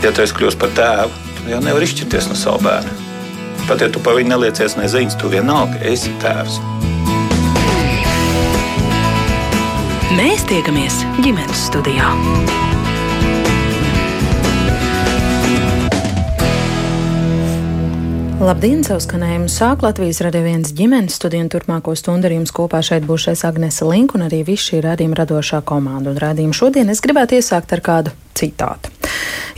Ja tu esi kļuvis par tēvu, tad jau nevar izšķirties no sava bērna. Pat ja tu pa viņu neliecies neziņas, tu vienalga esi tēvs. Mēs tiekamies ģimenes studijā. Labdien, savu skanējumu sāk Latvijas radio viens ģimenes studiju un turpmāko stundu ar jums kopā šeit būs šais Agnese Link un arī viss šī radījuma radošā komanda. Un radījumu šodien es gribētu iesākt ar kādu citātu.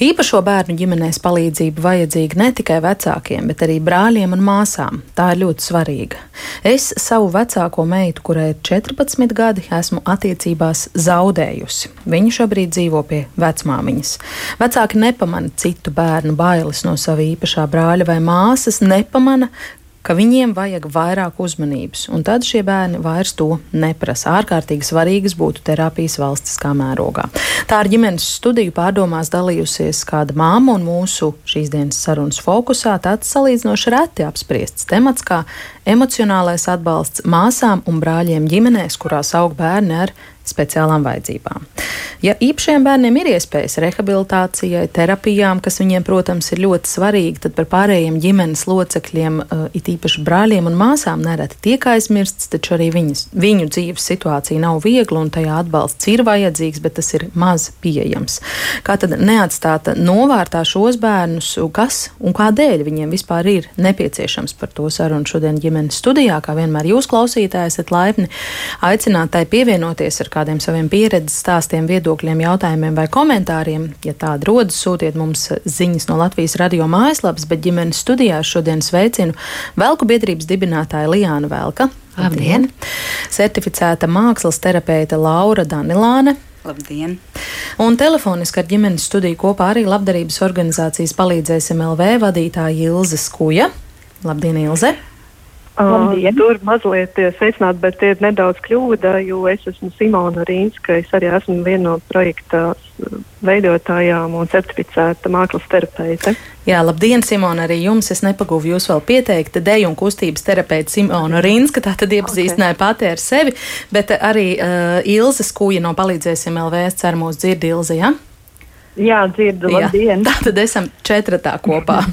Īpašo bērnu ģimenēs palīdzība vajadzīga ne tikai vecākiem, bet arī brāļiem un māsām. Tā ir ļoti svarīga. Es savu vecāko meitu, kurai ir 14 gadi, esmu attiecībās zaudējusi. Viņa šobrīd dzīvo pie vecmāmiņas. Vecāki nepamana citu bērnu bailes no sava īpašā brāļa vai māsas, nepamana, ka viņiem vajag vairāk uzmanības, un tad šie bērni vairs to neprasa. Ārkārtīgi svarīgas būtu terapijas valstiskā mērogā. Tā ar ģimenes studiju pārdomās dalījusies kāda māma, un mūsu šīs dienas sarunas fokusā tāds salīdzinoši reti apspriests temats kā emocionālais atbalsts māsām un brāļiem ģimenēs, kurās aug bērni ar speciālām vajadzībām. Ja īpašiem bērniem ir iespējas rehabilitācijai, terapijām, kas viņiem, protams, ir ļoti svarīgi, tad par pārējiem ģimenes locekļiem, uh, it īpaši brāļiem un māsām, nereti tiek aizmirsts, taču arī viņas, viņu dzīves situācija nav viegla un tajā atbalsts ir vajadzīgs, bet tas ir maz pieejams. Kā tad neatstāt novārtā šos bērnus, kas un kādēļ viņiem vispār ir nepieciešams par to sarunu šodien ģimenes studijā, kā vienmēr jūs klausītāji esat laipni aicinātai pievienoties ar kādiem saviem pieredzes stāstiem, viedokļiem, jautājumiem vai komentāriem. Ja tāda rodas, sūtiet mums ziņas no Latvijas radio mājaslapas, bet ģimenes studijā šodien sveicinu Velku biedrības dibinātāju Lijānu Velka. Labdien! Certificēta mākslas terapeite Laura Danilāne. Labdien! Un telefoniski ar ģimenes studiju kopā arī labdarības organizācijas palīdzēsim LV vadītāja Ilze Skuja. Labdien, Ilze! Uh, tur mazliet sveicināt, bet ir nedaudz kļūda, jo es esmu Simona Rīnska. Es arī esmu viena no projekta veidotājām un certificēta mākslas terapeite. Jā, labdien, Simona, arī jums. Es nepagūvu jūs vēl pieteikt. Deju un kustības terapeite Simona Rīnska, tā tad iepazīstināja okay. pati ar sevi, bet arī uh, Ilze Skūja no Palīdzēsim LV, es ceru, mūs dzird Ilze, jā? Ja? Jā, dzirdu, labdien. Jā, tā tad esam četratā kopā.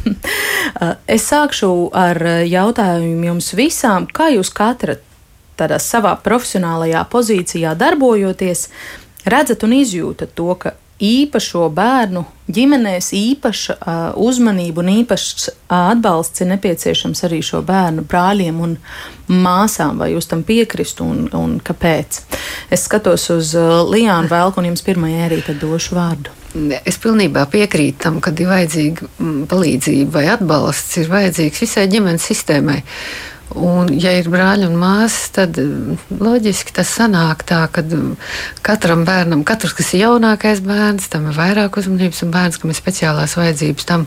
Uh, es sākšu ar jautājumu jums visām, kā jūs katra tādā savā profesionālajā pozīcijā darbojoties, redzat un izjūtat to, ka īpašo bērnu ģimenēs īpaša uh, uzmanība un īpašs uh, atbalsts ir nepieciešams arī šo bērnu brāļiem un māsām, vai jūs tam piekristu un, un kāpēc. Es skatos uz uh, Lijānu Velku un jums pirmajai arī tad došu vārdu. Es pilnībā piekrītu tam, ka ir vajadzīga mm, palīdzība vai atbalsts, ir vajadzīgs visai ģimenes sistēmai. Un, ja ir brāļi un māsas, tad mm, loģiski tas sanāk tā, ka mm, katram bērnam, katrs, kas ir jaunākais bērns, tam ir vairāk uzmanības, un bērns, kam ir speciālās vajadzības, tam,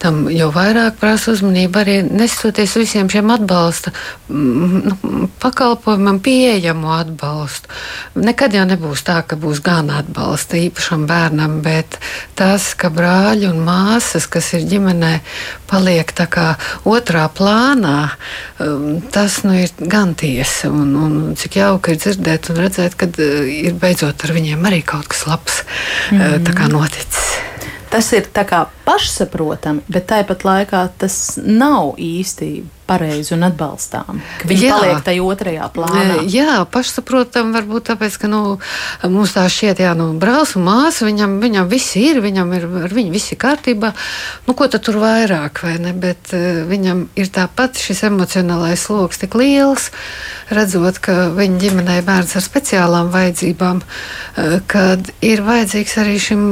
tam jau vairāk prasa uzmanību. Arī nesoties visiem šiem atbalsta nu, pakalpojumam, pieejamu atbalstu. Nekad jau nebūs tā, ka būs gan atbalsta īpašam bērnam, bet tas, ka brāļi un māsas, kas ir ģimenē, paliek tā kā otrā plānā tas nu, ir gan tiesa. Un, un cik jauki ir dzirdēt un redzēt, ka uh, ir beidzot ar viņiem arī kaut kas labs mm. noticis. Tas ir tā kā pašsaprotami, bet tāpat laikā tas nav īsti pareizi un atbalstām. Viņi jā. paliek tajā otrajā plānā. Jā, pašsaprotam, varbūt tāpēc, ka nu, mums tā šķiet, jā, nu, brālis un māsa, viņam, viņam viss ir, viņam ir, ar viņu viss ir kārtībā. Nu, ko tad tur vairāk, vai ne? Bet uh, viņam ir tāpat šis emocionālais sloks tik liels, redzot, ka viņa ģimenē bērns ar speciālām vajadzībām, uh, kad ir vajadzīgs arī šim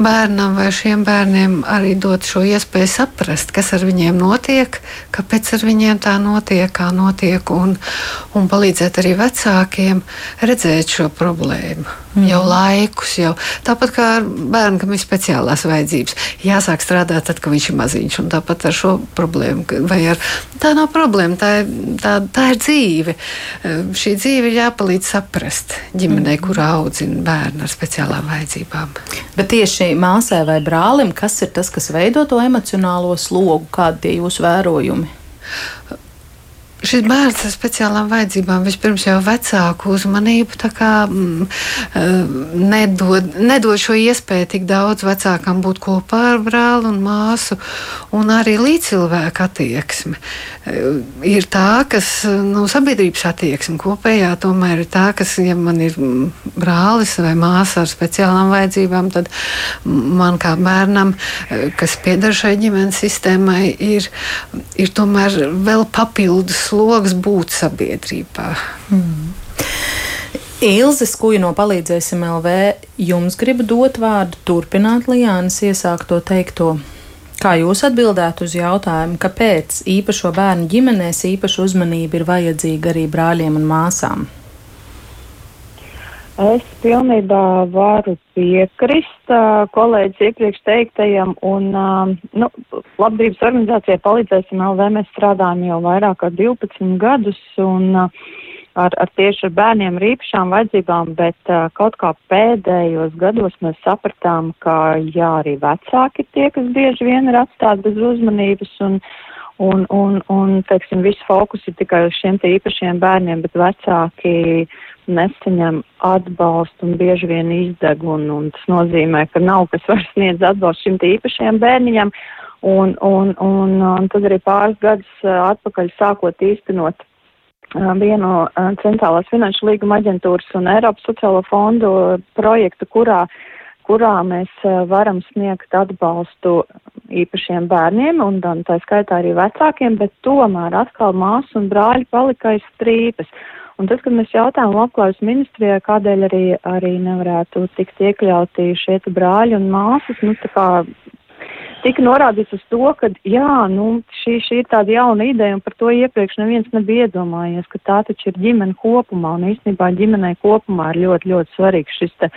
bērnam vai šiem bērniem arī dot šo iespēju saprast, kas ar viņiem notiek, kāpēc ar viņiem tā notiek, kā notiek, un, un palīdzēt arī vecākiem redzēt šo problēmu. Mm. Jau laikus, jau tāpat kā ar bērnu, kam ir speciālās vajadzības. Jāsāk strādāt tad, kad viņš ir maziņš, un tāpat ar šo problēmu. Ar, tā nav problēma, tā ir, tā, tā ir dzīve. Šī dzīve ir jāpalīdz saprast ģimenei, mm. kurā audzina bērnu ar speciālām vajadzībām. Bet tieši māsai vai brālim, kas ir tas, kas veido to emocionālo slogu, kādi ir jūsu vērojumi? Šis bērns ar speciālām vajadzībām vispirms jau vecāku uzmanību kā, mm, eh, nedod, nedod šo iespēju tik daudz vecākam būt kopā ar brāli un māsu, un arī līdzcilvēku attieksme. Eh, ir tā, kas nu, sabiedrības attieksme kopējā tomēr ir tā, kas, ja man ir mm, brālis vai māsa ar speciālām vajadzībām, tad man kā bērnam, eh, kas pieder šai ģimenes sistēmai, ir, ir tomēr vēl papildus sloks būt sabiedrībā. Mm. Ilze Skuja no Palīdzēsim LV jums grib dot vārdu, turpināt Lijānas iesākto teikto. Kā jūs atbildētu uz jautājumu, kāpēc īpašo bērnu ģimenēs īpaša uzmanība ir vajadzīga arī brāļiem un māsām? Es pilnībā varu piekrist uh, kolēģis iepriekš teiktajam, un uh, nu, labdarības organizācijai palīdzēsim LV. Mēs strādājam jau vairāk kā 12 gadus, un uh, ar, ar tieši ar bērniem ar īpašām vajadzībām, bet uh, kaut kā pēdējos gados mēs sapratām, ka jā, arī vecāki tie, kas bieži vien ir atstāti bez uzmanības, un, un, un, un teiksim, viss fokus ir tikai uz šiem īpašiem bērniem, bet vecāki nesaņem atbalstu un bieži vien izdeg, un, un tas nozīmē, ka nav kas var sniedz atbalstu šim īpašajam bērniņam, un, un, un, un tad arī pāris gadus atpakaļ sākot īstenot vienu centrālās finanšu līguma aģentūras un Eiropas sociālo fondu projektu, kurā, kurā mēs varam sniegt atbalstu īpašiem bērniem un tā skaitā arī vecākiem, bet tomēr atkal māsu un brāļi palika aiz strīpes. Un tad, kad mēs jautājām labklājības ministrijai, kādēļ arī, arī nevarētu tikt iekļauti šie brāļi un māsas, nu, tā kā tika norādīts uz to, ka jā, nu, šī, šī ir tāda jauna ideja, un par to iepriekš neviens nebija iedomājies, ka tā taču ir ģimene kopumā, un īstenībā ģimenei kopumā ir ļoti, ļoti svarīgs šis te,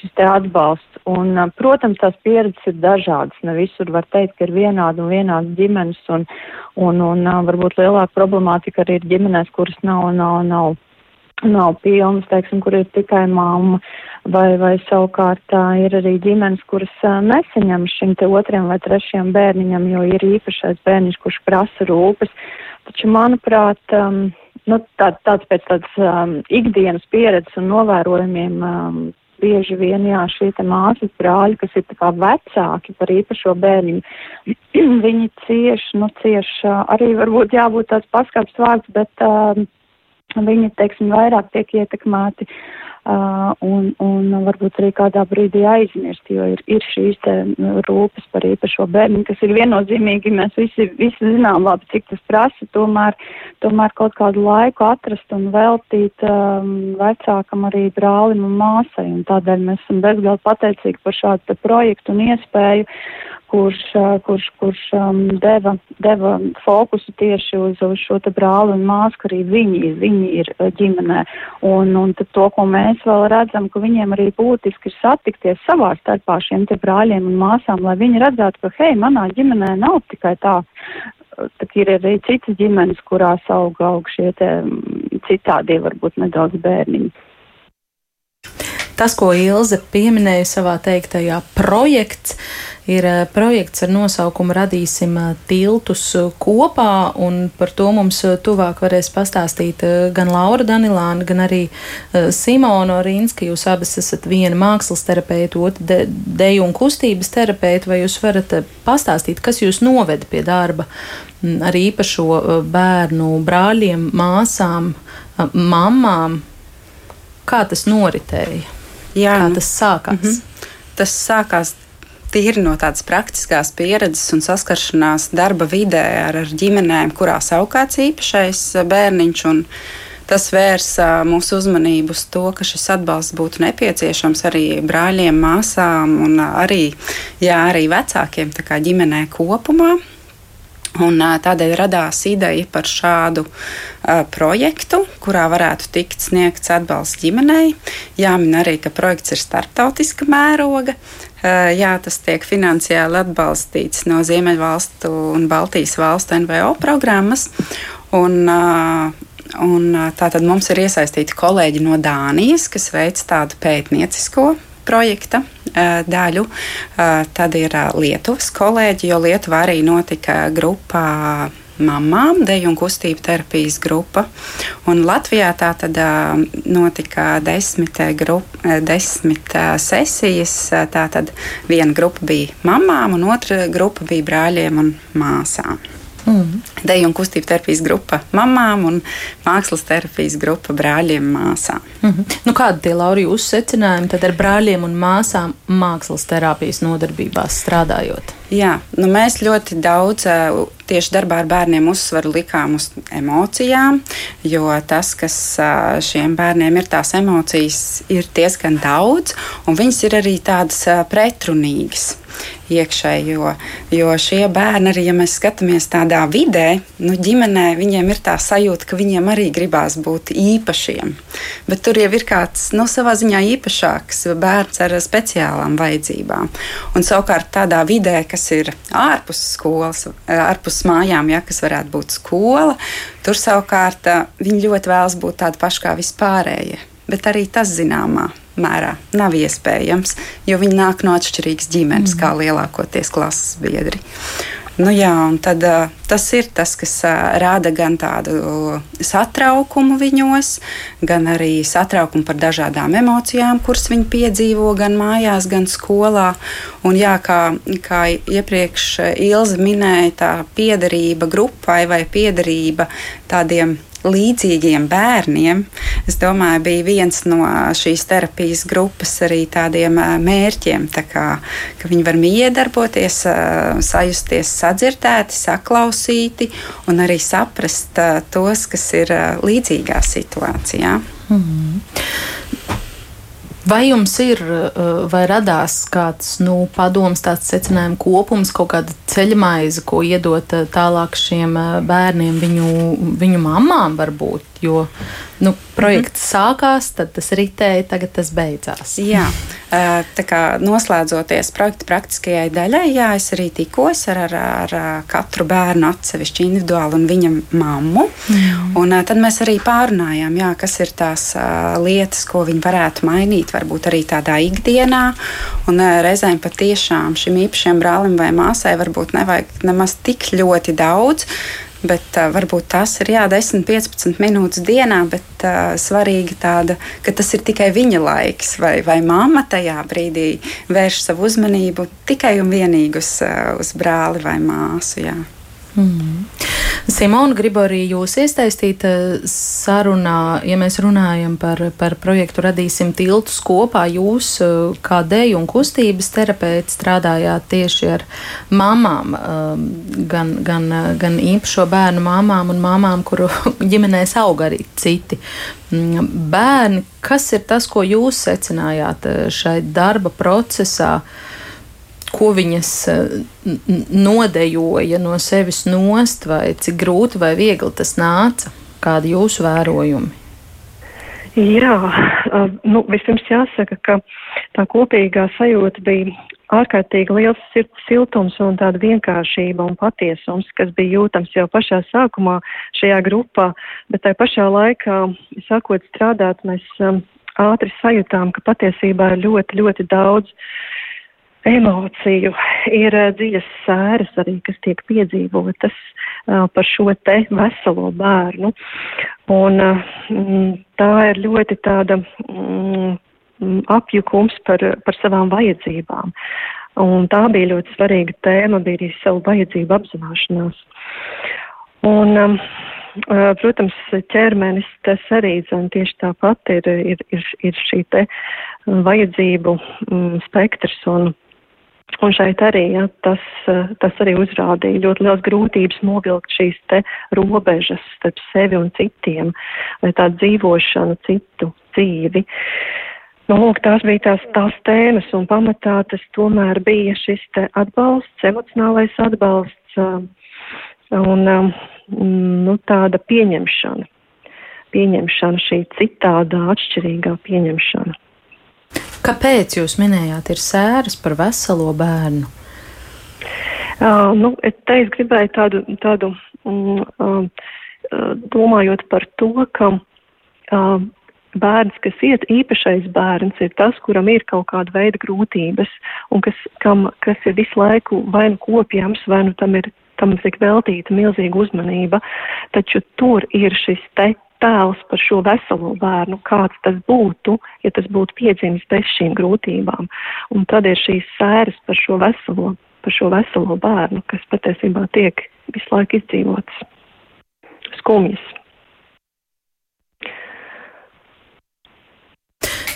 šis te atbalsts. Un, protams, tās pieredzes ir dažādas, ne visur var teikt, ka ir vienāda un vienādas ģimenes, un, un, un varbūt lielāka problemātika arī ir ģimenēs, kuras nav, nav, nav nav pilnas, teiksim, kur ir tikai mamma, vai, vai savukārt ir arī ģimenes, kuras nesaņem šim te otriem vai trešajam bērniņam, jo ir īpašais bērniņš, kurš prasa rūpes. Taču, manuprāt, um, nu, tā, tāds pēc tādas um, ikdienas pieredzes un novērojumiem um, bieži vien, jā, šie te māsas brāļi, kas ir tā kā vecāki par īpašo bērniņu, viņi cieš, nu, cieš, uh, arī varbūt jābūt tāds paskāps vārds, bet, uh, viņi, teiksim, vairāk tiek ietekmēti uh, un, un varbūt arī kādā brīdī aizmirst, jo ir, ir šīs te nu, rūpes par īpašo bērnu, kas ir viennozīmīgi, mēs visi, visi zinām labi, cik tas prasa, tomēr, tomēr kaut kādu laiku atrast un veltīt um, vecākam arī brālim un māsai, un tādēļ mēs esam bezgalīgi pateicīgi par šādu projektu un iespēju kurš, kurš, kurš um, deva, deva fokusu tieši uz, uz šo te brāli un māsu, ka arī viņi, viņi ir ģimenē. Un, un to, ko mēs vēl redzam, ka viņiem arī būtiski ir satikties savā starpā šiem te brāļiem un māsām, lai viņi redzētu, ka, hei, manā ģimenē nav tikai tā. Tad ir arī citas ģimenes, kurās aug, aug šie te citādie varbūt nedaudz bērniņi. Tas, ko Ilze pieminēja savā teiktajā, projekts ir eh, projekts ar nosaukumu Radīsim eh, tiltus eh, kopā, un par to mums tuvāk varēs pastāstīt gan Laura Danilāna, gan arī Simona Rīnska. Jūs abas esat viena mākslas terapeita, otra de, deju un kustības terapeita, vai jūs varat pastāstīt, kas jūs noveda pie darba ar īpašo bērnu brāļiem, māsām, mammām? Kā tas noritēja? Jā, Kā nu, tas sākās? Mm -hmm. Tas sākās tīri no tādas praktiskās pieredzes un saskaršanās darba vidē ar, ar ģimenēm, kurās aug kāds īpašais bērniņš. Tas vērsa mūsu uzmanību uz to, ka šis atbalsts būtu nepieciešams arī brāļiem, māsām un arī, jā, arī vecākiem, ģimenē kopumā. Un, tādēļ radās ideja par šādu uh, projektu, kurā varētu tikt sniegts atbalsts ģimenei. Jāmin arī, ka projekts ir starptautiska mēroga. Uh, jā, tas tiek finansiāli atbalstīts no Ziemeļvalstu un Baltijas valstu NVO programmas. Un, uh, Un, tātad mums ir iesaistīti kolēģi no Dānijas, kas veic tādu pētniecisko projekta daļu. Tad ir Lietuvas kolēģi, jo Lietuvā arī notika grupā mamām, deju un kustību terapijas grupa. Un Latvijā tā tad notika desmit, grup, desmit sesijas. Tā tad viena grupa bija mamām, un otra grupa bija brāļiem un māsām. Mm. Deju un kustību terapijas grupa mamām un mākslas terapijas grupa brāļiem un māsām. Mm -hmm. nu, kādi tie Lauri jūsu secinājumi tad ar brāļiem un māsām mākslas terapijas nodarbībās strādājot? Jā, nu mēs ļoti daudz tieši darbā ar bērniem uzsvaru likām uz emocijām, jo tas, kas šiem bērniem ir tās emocijas, ir diezgan daudz, un viņas ir arī tādas pretrunīgas iekšēji. Jo, jo šie bērni, arī ja mēs skatāmies tādā vidē, nu, ģimenē, viņiem ir tā sajūta, ka viņiem arī gribās būt īpašiem. Bet tur jau ir kāds nu, savā ziņā īpašāks bērns ar speciālām vajadzībām. Un savukārt tādā vidē, kas ir ārpus skolas, ārpus mājām, ja, kas varētu būt skola, tur savukārt viņi ļoti vēlas būt tādi paši kā vispārējie. Bet arī tas zināmā mērā nav iespējams, jo viņi nāk no atšķirīgas ģimenes, mm. kā lielākoties klases biedri. Nu, jā, tad, tas ir tas, kas rada gan tādu satraukumu viņos, gan arī satraukumu par dažādām emocijām, kuras viņi piedzīvo gan mājās, gan skolā. Un, jā, kā, kā iepriekš Ilza minēja, tā piederība grupai vai piederība tādiem līdzīgiem bērniem. Es domāju, bija viens no šīs terapijas grupas arī tādiem mērķiem, tā kā, ka viņi var miedarboties, sajusties sadzirdēti, saklausīti un arī saprast tos, kas ir līdzīgā situācijā. Mm -hmm. Vai jums ir vai radās kāds nu, padoms, tāds secinājuma kopums, kaut kāda ceļmaize, ko iedot tālāk šiem bērniem, viņu, viņu mamām varbūt? Jo nu, projekts mm -hmm. sākās, tad tas ritēja, tagad tas beidzās. Jā, tā kā noslēdzoties projekta praktiskajai daļai, jā, es arī tikos ar, ar, ar katru bērnu atsevišķi individuāli un viņa mammu. Mm. Un tad mēs arī pārunājām, jā, kas ir tās lietas, ko viņi varētu mainīt, varbūt arī tādā ikdienā. Un reizēm patiešām šim īpašiem brālim vai māsai varbūt nevajag nemaz tik ļoti daudz. Bet uh, varbūt tas ir jā, 10, 15 minūtes dienā, bet uh, svarīgi tāda, ka tas ir tikai viņa laiks, vai, vai mamma tajā brīdī vērš savu uzmanību tikai un vienīgi uz, uh, uz brāli vai māsu. Jā. Mm. Simona, gribu arī jūs iesaistīt eh, sarunā, ja mēs runājam par, par projektu Radīsim tiltus kopā. Jūs, eh, kā deju un kustības terapeiti, strādājāt tieši ar mamām, eh, gan, gan, gan īpašo bērnu mamām un mamām, kuru ģimenēs aug arī citi mm, bērni. Kas ir tas, ko jūs secinājāt šai darba procesā? Ko viņas eh, nodejoja no sevis nost, vai cik grūti vai viegli tas nāca? Kādi jūsu vērojumi? Jā, nu, vispirms jāsaka, ka tā kopīgā sajūta bija ārkārtīgi liels sirds siltums un tāda vienkāršība un patiesums, kas bija jūtams jau pašā sākumā šajā grupā, bet tai pašā laikā, sākot strādāt, mēs um, ātri sajūtām, ka patiesībā ir ļoti, ļoti daudz emociju, ir uh, dziļas sēras arī, kas tiek piedzīvotas uh, par šo te veselo bērnu. Un uh, tā ir ļoti tāda mm, apjukums par, par savām vajadzībām. Un tā bija ļoti svarīga tēma, bija arī savu vajadzību apzināšanās. Un, um, protams, ķermenis tas arī zin, tieši tāpat ir, ir, ir, ir šī te vajadzību mm, spektrs un Un šeit arī ja, tas, tas arī uzrādīja ļoti liels grūtības novilkt šīs te robežas starp sevi un citiem, vai tā dzīvošanu citu dzīvi. Nu, lūk, tās bija tās, tās tēmas, un pamatā tas tomēr bija šis te atbalsts, emocionālais atbalsts un nu, tāda pieņemšana, pieņemšana, šī citādā, atšķirīgā pieņemšana. Kāpēc jūs minējāt, ir sēras par veselo bērnu? Uh, nu, te es gribēju tādu, tādu um, uh, domājot par to, ka uh, bērns, kas iet īpašais bērns, ir tas, kuram ir kaut kāda veida grūtības un kas, kam, kas ir visu laiku vai nu kopjams, vai nu tam ir tam tiek veltīta milzīga uzmanība, taču tur ir šis te tēls par šo veselo bērnu, kāds tas būtu, ja tas būtu piedzimis bez šīm grūtībām. Un tad ir šīs sēras par šo veselo, par šo veselo bērnu, kas patiesībā tiek visu laiku izdzīvots. Skumjas.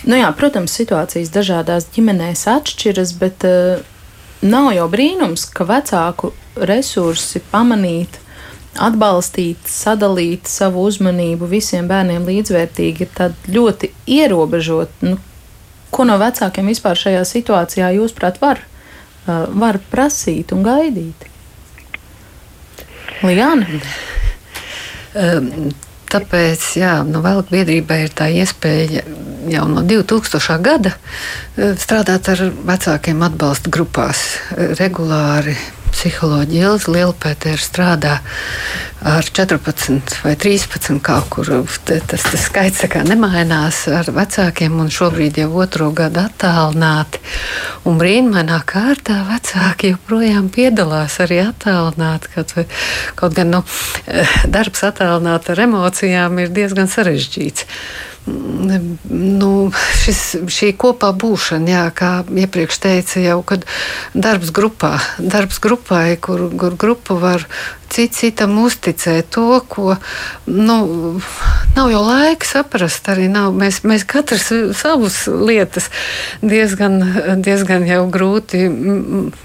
Nu jā, protams, situācijas dažādās ģimenēs atšķiras, bet uh, nav jau brīnums, ka vecāku resursi pamanīt, atbalstīt, sadalīt savu uzmanību visiem bērniem līdzvērtīgi ir ļoti ierobežot. Nu, ko no vecākiem vispār šajā situācijā, jūsuprāt, var, uh, var prasīt un gaidīt? Liāna? Um, Tāpēc, jā, nu, vēl biedrībai ir tā iespēja jau no 2000. gada eh, strādāt ar vecākiem atbalsta grupās regulāri psiholoģija Ilza Lielpētera strādā ar 14 vai 13 kaut kur. Tas, tas skaits nemainās ar vecākiem un šobrīd jau otro gadu attālināti. Un brīnumainā kārtā vecāki joprojām piedalās arī attālināti. Kaut, kaut gan nu, darbs attālināt ar emocijām ir diezgan sarežģīts nu, šis, šī kopā būšana, jā, kā iepriekš teica, jau kad darbs grupā, darbs grupai, kur, kur grupa var cits citam uzticēt to, ko nu, nav jau laika saprast. Arī nav. Mēs, mēs katrs savus lietas diezgan, diezgan jau grūti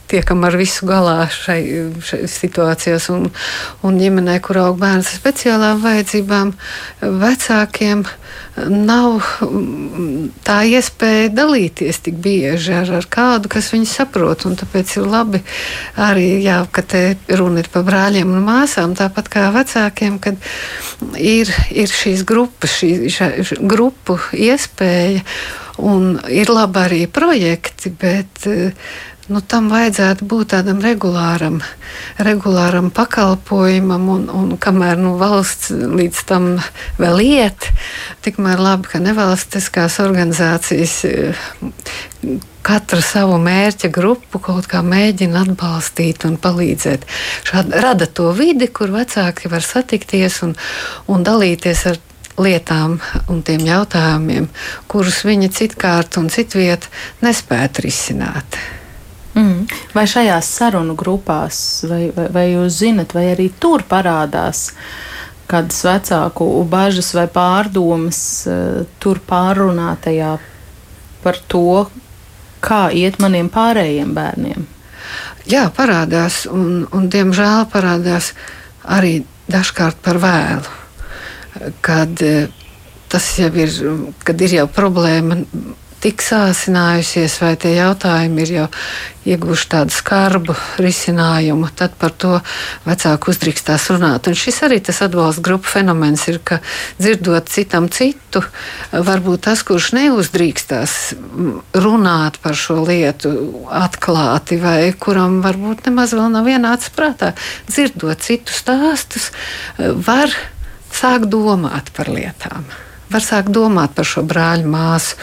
tiekam ar visu galā šai, šai situācijās. Un, un ģimenē, kur aug bērns ar speciālām vajadzībām, vecākiem nav tā iespēja dalīties tik bieži ar, ar kādu, kas viņu saprot. Tāpēc ir labi arī, jā, ka te runa ir par brāļiem un māsām, tāpat kā vecākiem, kad ir, ir šīs grupas, šī, šī grupu iespēja. Un ir labi arī projekti, bet nu, tam vajadzētu būt tādam regulāram, regulāram pakalpojumam, un, un kamēr nu, valsts līdz tam vēl iet, tikmēr labi, ka nevalstiskās organizācijas katra savu mērķa grupu kaut kā mēģina atbalstīt un palīdzēt. Šād, rada to vidi, kur vecāki var satikties un, un dalīties ar lietām un tiem jautājumiem, kurus viņi citkārt un citviet nespētu risināt. Mm. Vai šajās sarunu grupās, vai, vai, vai jūs zinat, vai arī tur parādās kādas vecāku bažas vai pārdomas uh, tur pārunātajā par to, kā iet maniem pārējiem bērniem? Jā, parādās, un, un diemžēl parādās arī dažkārt par vēlu. Kad eh, tas jau ir, kad ir jau problēma tik sāsinājusies, vai tie jautājumi ir jau ieguvuši tādu skarbu risinājumu, tad par to vecāku uzdrīkstās runāt. Un šis arī tas atbalsta grupu fenomens ir, ka dzirdot citam citu, varbūt tas, kurš neuzdrīkstās runāt par šo lietu atklāti, vai kuram varbūt nemaz vēl nav ienācis prātā, dzirdot citu stāstus, var sākt domāt par lietām var sākt domāt par šo brāļu māsu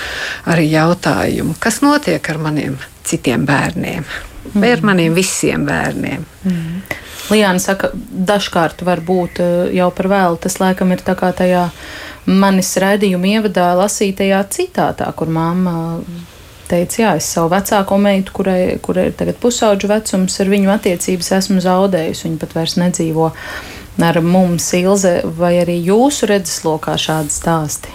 arī jautājumu, kas notiek ar maniem citiem bērniem. Vai ar maniem visiem bērniem? Mm. Lijāna saka, dažkārt var būt eh, jau par vēlu. Tas laikam ir tā kā tajā manis raidījuma ievadā lasītajā citātā, kur mamma teica, jā, es savu vecāko meitu, kurai, kurai ir tagad pusauģu vecums, ar viņu attiecības esmu zaudējusi. Viņa pat vairs nedzīvo ar mums, Ilze, vai arī jūsu redzeslokā šādi stāsti?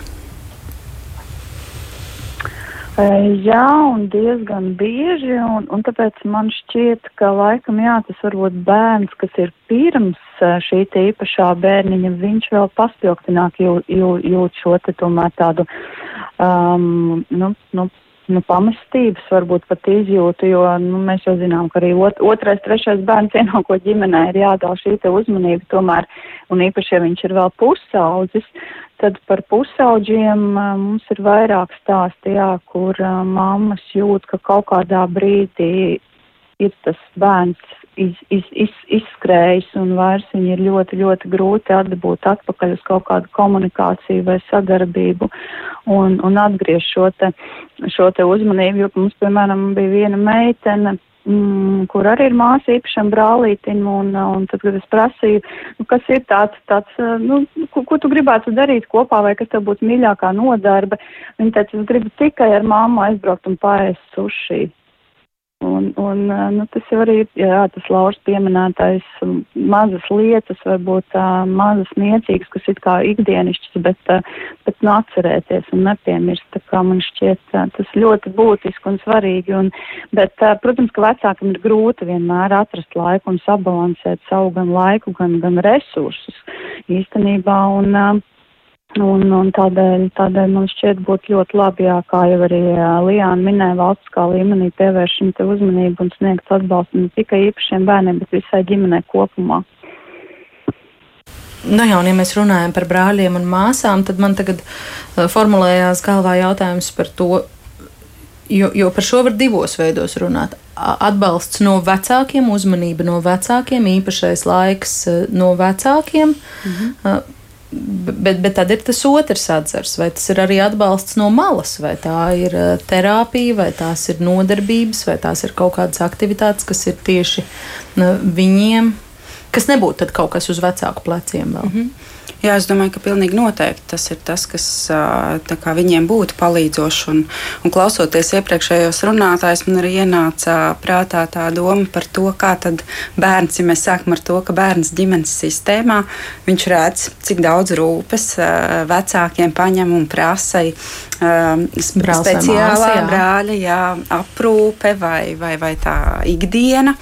Jā, un diezgan bieži, un, un tāpēc man šķiet, ka laikam jā, tas varbūt bērns, kas ir pirms šī īpašā bērniņa, viņš vēl paspilgtināk jū, jū, jūt šo te tomēr tādu, um, nu, nu, nu, pamestības, varbūt pat izjūtu, jo nu, mēs jau zinām, ka arī ot otrais, trešais bērns ienākot ģimenē ir jādala šī uzmanība tomēr, un īpaši, ja viņš ir vēl pusaudzis, tad par pusauģiem mums ir vairāk stāsti, jā, kur mammas jūt, ka kaut kādā brīdī ir tas bērns iz, iz, iz, izskrējis un vairs viņi ir ļoti, ļoti grūti atdabūt atpakaļ uz kaut kādu komunikāciju vai sadarbību un, un atgriezt šo te, šo te uzmanību, jo mums, piemēram, bija viena meitene, mm, kur arī ir māsa īpašam brālītim, un, un tad, kad es prasīju, nu, kas ir tāds, tāds nu, ko, ko tu gribētu darīt kopā, vai kas tev būtu mīļākā nodarbe, viņa teica, es gribu tikai ar māmu aizbraukt un paēst suši. Un, un nu, tas jau arī ir jā, tas Lauras pieminētais mazas lietas, varbūt uh, mazas niecīgas, kas ir kā ikdienišķas, bet, uh, bet nu atcerēties un nepiemirst. Tā kā man šķiet uh, tas ļoti būtiski un svarīgi. Un, bet, uh, protams, ka vecākam ir grūti vienmēr atrast laiku un sabalansēt savu gan laiku, gan, gan resursus īstenībā. Un, uh, Un, un tādēļ, tādēļ man šķiet būtu ļoti labi, jā, kā jau arī Lijāna minēja, valstiskā līmenī pievērš šim te uzmanību un sniegt atbalstu ne tikai īpašiem bērniem, bet visai ģimenei kopumā. Nu jā, un ja mēs runājam par brāļiem un māsām, tad man tagad uh, formulējās galvā jautājums par to, jo, jo par šo var divos veidos runāt. Atbalsts no vecākiem, uzmanība no vecākiem, īpašais laiks no vecākiem. Mhm. Bet, bet tad ir tas otrs atzars, vai tas ir arī atbalsts no malas, vai tā ir eh, terapija, vai tās ir nodarbības, vai tās ir kaut kādas aktivitātes, kas ir tieši nu, viņiem, kas nebūtu kaut kas uz vecāku pleciem vēl. Mm -hmm. Jā, es domāju, ka pilnīgi noteikti tas ir tas, kas kā, viņiem būtu palīdzoši. Un, un klausoties iepriekšējos runātājus, man arī ienāca prātā tā doma par to, kā bērns, ja mēs sākam ar to, ka bērns ģimenes sistēmā, viņš redz, cik daudz rūpes vecākiem paņem un prasa speciālā brāļa jā, aprūpe vai, vai, vai tā ikdiena.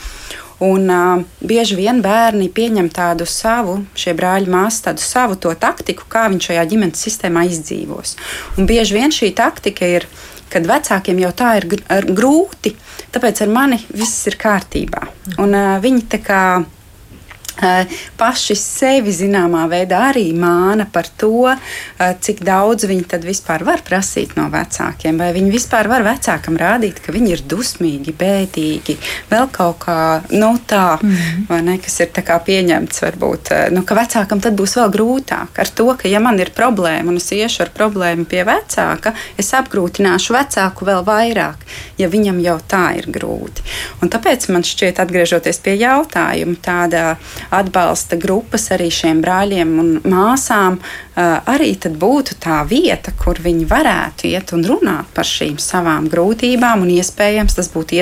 Un, uh, bieži vien bērni pieņem tādu savu, šie brāļi, māsas, tādu savu to taktiku, kā viņš šajā ģimenes sistēmā izdzīvos. Un bieži vien šī taktika ir, kad vecākiem jau tā ir grūti, tāpēc ar mani viss ir kārtībā. Un, uh, viņi tā kā paši sevi zināmā veidā arī māna par to, eh, cik daudz viņi tad vispār var prasīt no vecākiem. Vai viņi vispār var vecākam rādīt, ka viņi ir dusmīgi, bēdīgi, vēl kaut kā nu, tā, mm -hmm. ne, kas ir pieņemts. Varbūt, eh, nu, ka vecākam tad būs vēl grūtāk ar to, ka, ja man ir problēma un es iešu ar problēmu pie vecāka, es apgrūtināšu vecāku vēl vairāk, ja viņam jau tā ir grūti. Un tāpēc man šķiet, atgriežoties pie jautājuma, tāda atbalsta grupas arī šiem brāļiem un māsām, arī būtu tā vieta, kur viņi varētu iet un runāt par šīm savām grūtībām, un iespējams tas būtu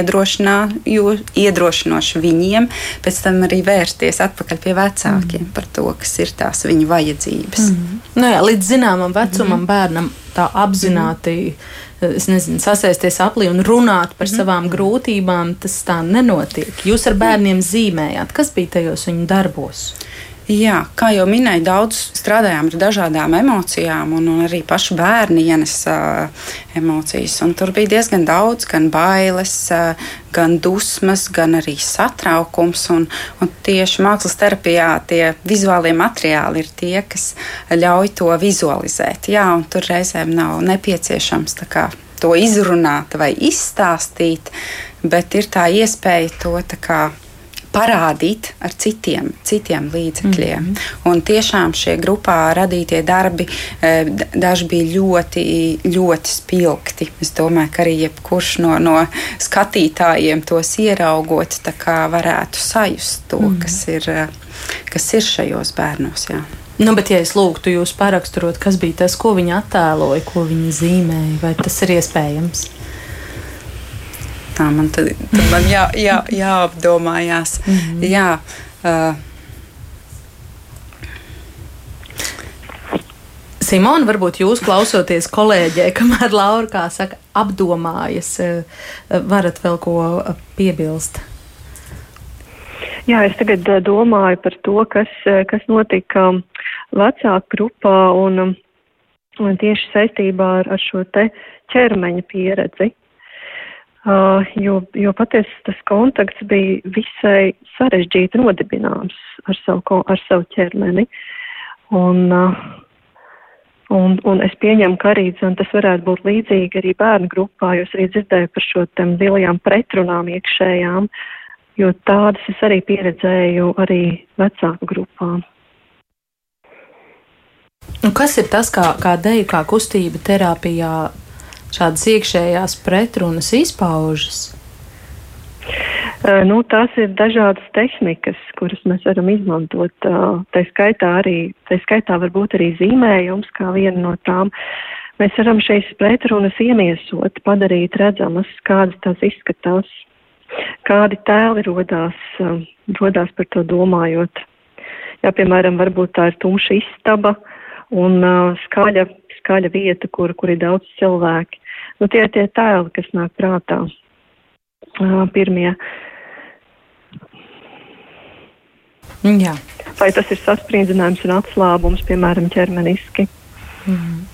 iedrošinoši viņiem pēc tam arī vērsties atpakaļ pie vecākiem mm. par to, kas ir tās viņu vajadzības. Mm. Nu jā, līdz zināmam vecumam mm. bērnam tā apzināti. Mm nezinu, sasēsties aplī un runāt par mm -hmm. savām grūtībām, tas tā nenotiek. Jūs ar bērniem zīmējāt, kas bija tajos viņu darbos? Jā, kā jau minēju, daudz strādājām ar dažādām emocijām, un, un arī paši bērni ienes uh, emocijas. Tur bija diezgan daudz, gan bailes, uh, gan dusmas, gan arī satraukums. Un, un tieši mākslas terapijā tie vizuālie materiāli ir tie, kas ļauj to vizualizēt. Jā, un tur reizēm nav nepieciešams kā, to izrunāt vai izstāstīt, bet ir tā iespēja to tā kā parādīt ar citiem, citiem līdzekļiem. Mm -hmm. Un tiešām šie grupā radītie darbi e, daži bija ļoti, ļoti spilgti. Es domāju, ka arī jebkurš no, no skatītājiem tos ieraugot, varētu sajust to, mm -hmm. kas, ir, e, kas ir šajos bērnos. Jā. Nu, bet, ja es lūgtu jūs paraksturot, kas bija tas, ko viņi attēloja, ko viņi zīmēja, vai tas ir iespējams? Tā man, tad, tad man jā, jā, jāapdomājās. Mm -hmm. Jā, uh, Simona, varbūt jūs klausoties kolēģei, kamēr Laura, kā saka, apdomājas, varat vēl ko piebilst? Jā, es tagad domāju par to, kas, kas notika vecāku grupā un, un tieši saistībā ar, ar šo te ķermeņa pieredzi. Uh, jo, jo patiesi tas kontakts bija visai sarežģīti nodibināms ar savu, ar savu ķermeni. Un, uh, un, un es pieņemu, ka arī tas varētu būt līdzīgi arī bērnu grupā, jo es arī dzirdēju par šo tam lielajām pretrunām iekšējām, jo tādas es arī pieredzēju arī vecāku grupām. Un kas ir tas, kā, kā deju, kā kustība terapijā šādas iekšējās pretrunas izpaužas? Nu, tās ir dažādas tehnikas, kuras mēs varam izmantot. Tā skaitā arī, tā skaitā varbūt arī zīmējums kā viena no tām. Mēs varam šīs pretrunas iemiesot, padarīt redzamas, kādas tās izskatās, kādi tēli rodās, rodās par to domājot. Jā, piemēram, varbūt tā ir tumša istaba un skaļa, skaļa vieta, kur, kur ir daudz cilvēki. Nu, tie ir tie tēli, kas nāk prātā pirmie. Jā. Vai tas ir sasprindzinājums un atslābums, piemēram, ķermeniski? Mm.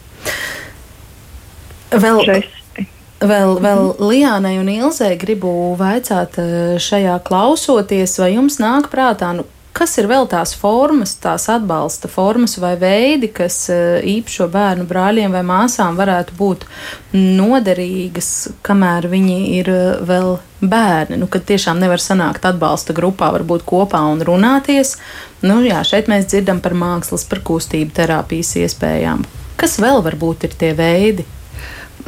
Vēl, Žesti. vēl, vēl mm. Lijānai un Ilzai gribu vaicāt šajā klausoties, vai jums nāk prātā, nu, Kas ir vēl tās formas, tās atbalsta formas vai veidi, kas eh, īpašo bērnu brāļiem vai māsām varētu būt noderīgas, kamēr viņi ir eh, vēl bērni? Nu, kad tiešām nevar sanākt atbalsta grupā, varbūt kopā un runāties. Nu, jā, šeit mēs dzirdam par mākslas, par kustību terapijas iespējām. Kas vēl varbūt ir tie veidi?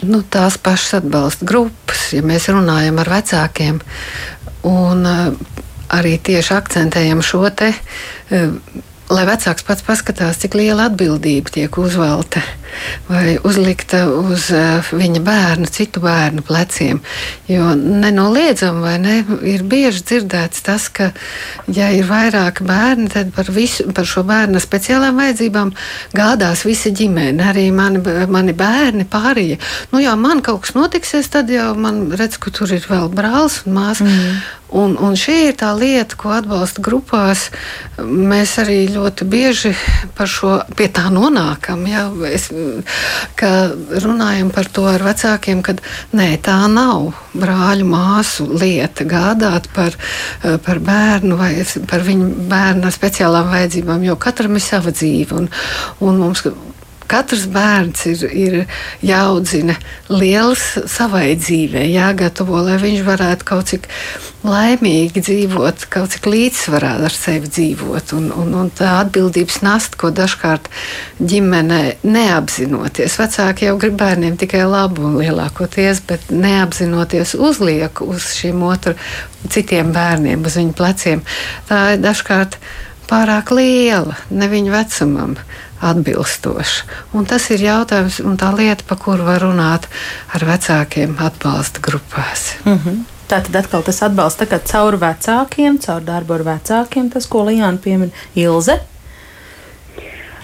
Nu, tās pašas atbalsta grupas, ja mēs runājam ar vecākiem. Un, uh, arī tieši akcentējam šo te. Uh, lai vecāks pats paskatās, cik liela atbildība tiek uzvelta vai uzlikta uz uh, viņa bērnu, citu bērnu pleciem. Jo nenoliedzami, vai ne, ir bieži dzirdēts tas, ka, ja ir vairāki bērni, tad par, visu, par šo bērnu speciālām vajadzībām gādās visa ģimene, arī mani, mani bērni pārējie. Nu, jā, man kaut kas notiksies, tad jau man redz, ka tur ir vēl brālis un māsa. Mm. Un, un šī ir tā lieta, ko atbalsta grupās. Mēs arī ļoti bieži par šo pie tā nonākam. Ja? Es, runājam par to ar vecākiem, ka nē, tā nav brāļu māsu lieta gādāt par, par bērnu vai par viņu bērnu ar speciālām vajadzībām, jo katram ir sava dzīve. Un, un mums katrs bērns ir, ir jāaudzina liels savai dzīvei, jāgatavo, lai viņš varētu kaut cik laimīgi dzīvot, kaut cik līdzsvarā ar sevi dzīvot. Un, un, un tā atbildības nasta, ko dažkārt ģimene neapzinoties, vecāki jau grib bērniem tikai labu un lielākoties, bet neapzinoties uzliek uz šiem otru citiem bērniem, uz viņu pleciem. Tā ir dažkārt pārāk liela, ne viņa vecumam atbilstoši. Un tas ir jautājums un tā lieta, pa kuru var runāt ar vecākiem atbalsta grupās. Mm -hmm. Tā tad atkal tas atbalsts caur vecākiem, caur darbu ar vecākiem, tas, ko Lijāna piemin Ilze.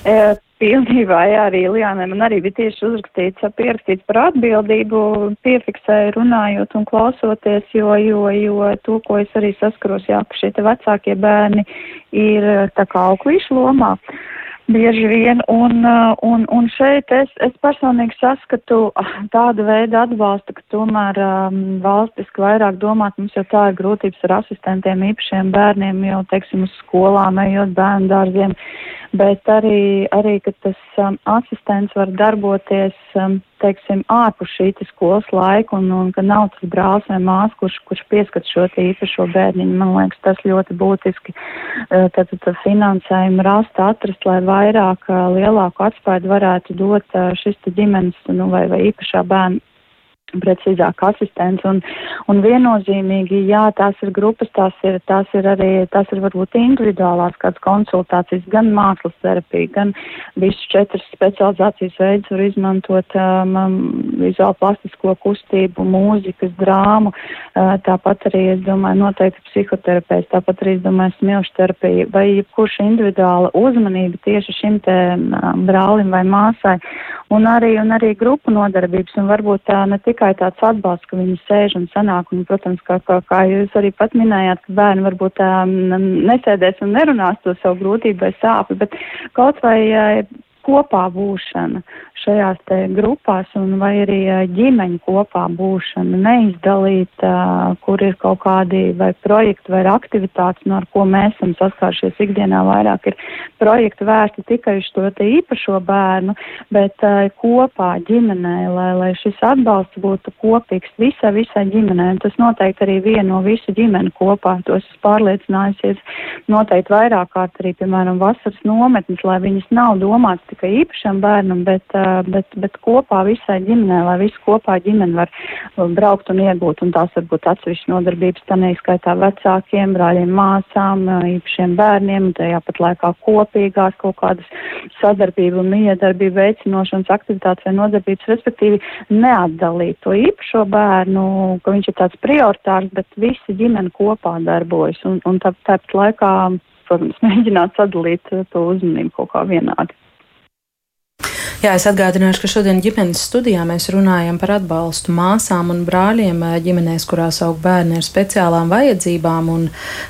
E, pilnībā, jā, arī Lijānai man arī bija tieši uzrakstīts, pierakstīts par atbildību, piefiksēju runājot un klausoties, jo, jo, jo to, ko es arī saskaros, jā, ka šie vecākie bērni ir tā kā auklīšu lomā. Uh, bieži vien. Un, uh, un, un šeit es, es personīgi saskatu ah, tādu veidu atbalstu, ka tomēr um, valstiski vairāk domāt, mums jau tā ir grūtības ar asistentiem, īpašiem bērniem, jau, teiksim, uz skolām, ejot bērnu dārziem. Bet arī, arī ka tas um, asistents var darboties, um, teiksim, ārpus šī skolas laika un, un ka nav tas brālis vai māsa, kurš, kurš pieskat šo īpašo bērniņu. Man liekas, tas ļoti būtiski. Uh, tad, tad finansējumu rast, atrast, lai vairāk, uh, lielāku atspēju varētu dot uh, šis ģimenes nu, vai, vai īpašā bērna precīzāk asistents. Un, un viennozīmīgi, jā, tās ir grupas, tās ir, tās ir arī, tās ir varbūt individuālās kādas konsultācijas, gan mākslas terapija, gan visus četras specializācijas veidus var izmantot um, um, vizuālu plastisko kustību, mūzikas, drāmu, uh, tāpat arī, es domāju, noteikti psihoterapeits, tāpat arī, es domāju, smilšu terapija vai jebkurš individuāla uzmanība tieši šim te um, brālim vai māsai un arī, un arī grupu nodarbības un varbūt tā ne tik tikai tāds atbalsts, ka viņi sēž un sanāk, un, protams, kā, kā, kā jūs arī pat minējāt, ka bērni varbūt um, nesēdēs un nerunās to savu grūtību vai sāpju, bet kaut vai uh, kopā būšana šajās te grupās un vai arī ģimeņu kopā būšana, neizdalīt, kur ir kaut kādi vai projekti vai aktivitātes, no ar ko mēs esam saskāršies ikdienā vairāk ir projekti vērsti tikai uz to te īpašo bērnu, bet kopā ģimenē, lai, lai šis atbalsts būtu kopīgs visai, visai ģimenē. Tas noteikti arī vieno visu ģimeni kopā, to es pārliecinājusies noteikti vairāk kārt arī, piemēram, vasaras nometnes, lai viņas nav domāts tikai īpašam bērnam, bet, bet, bet kopā visai ģimenē, lai visi kopā ģimene var braukt un iegūt, un tās varbūt atsevišķi nodarbības, tā neizskaitā vecākiem, brāļiem, māsām, īpašiem bērniem, un tajā pat laikā kopīgās kaut kādas sadarbību un miedarbību veicinošanas aktivitātes vai nodarbības, respektīvi neatdalīt to īpašo bērnu, ka viņš ir tāds prioritārs, bet visi ģimene kopā darbojas, un, un tā, tāpat laikā protams, mēģināt sadalīt to uzmanību kaut kā vienādi. Jā, es atgādināšu, ka šodien ģimenes studijā mēs runājam par atbalstu māsām un brāļiem ģimenēs, kurās aug bērni ar speciālām vajadzībām. Un,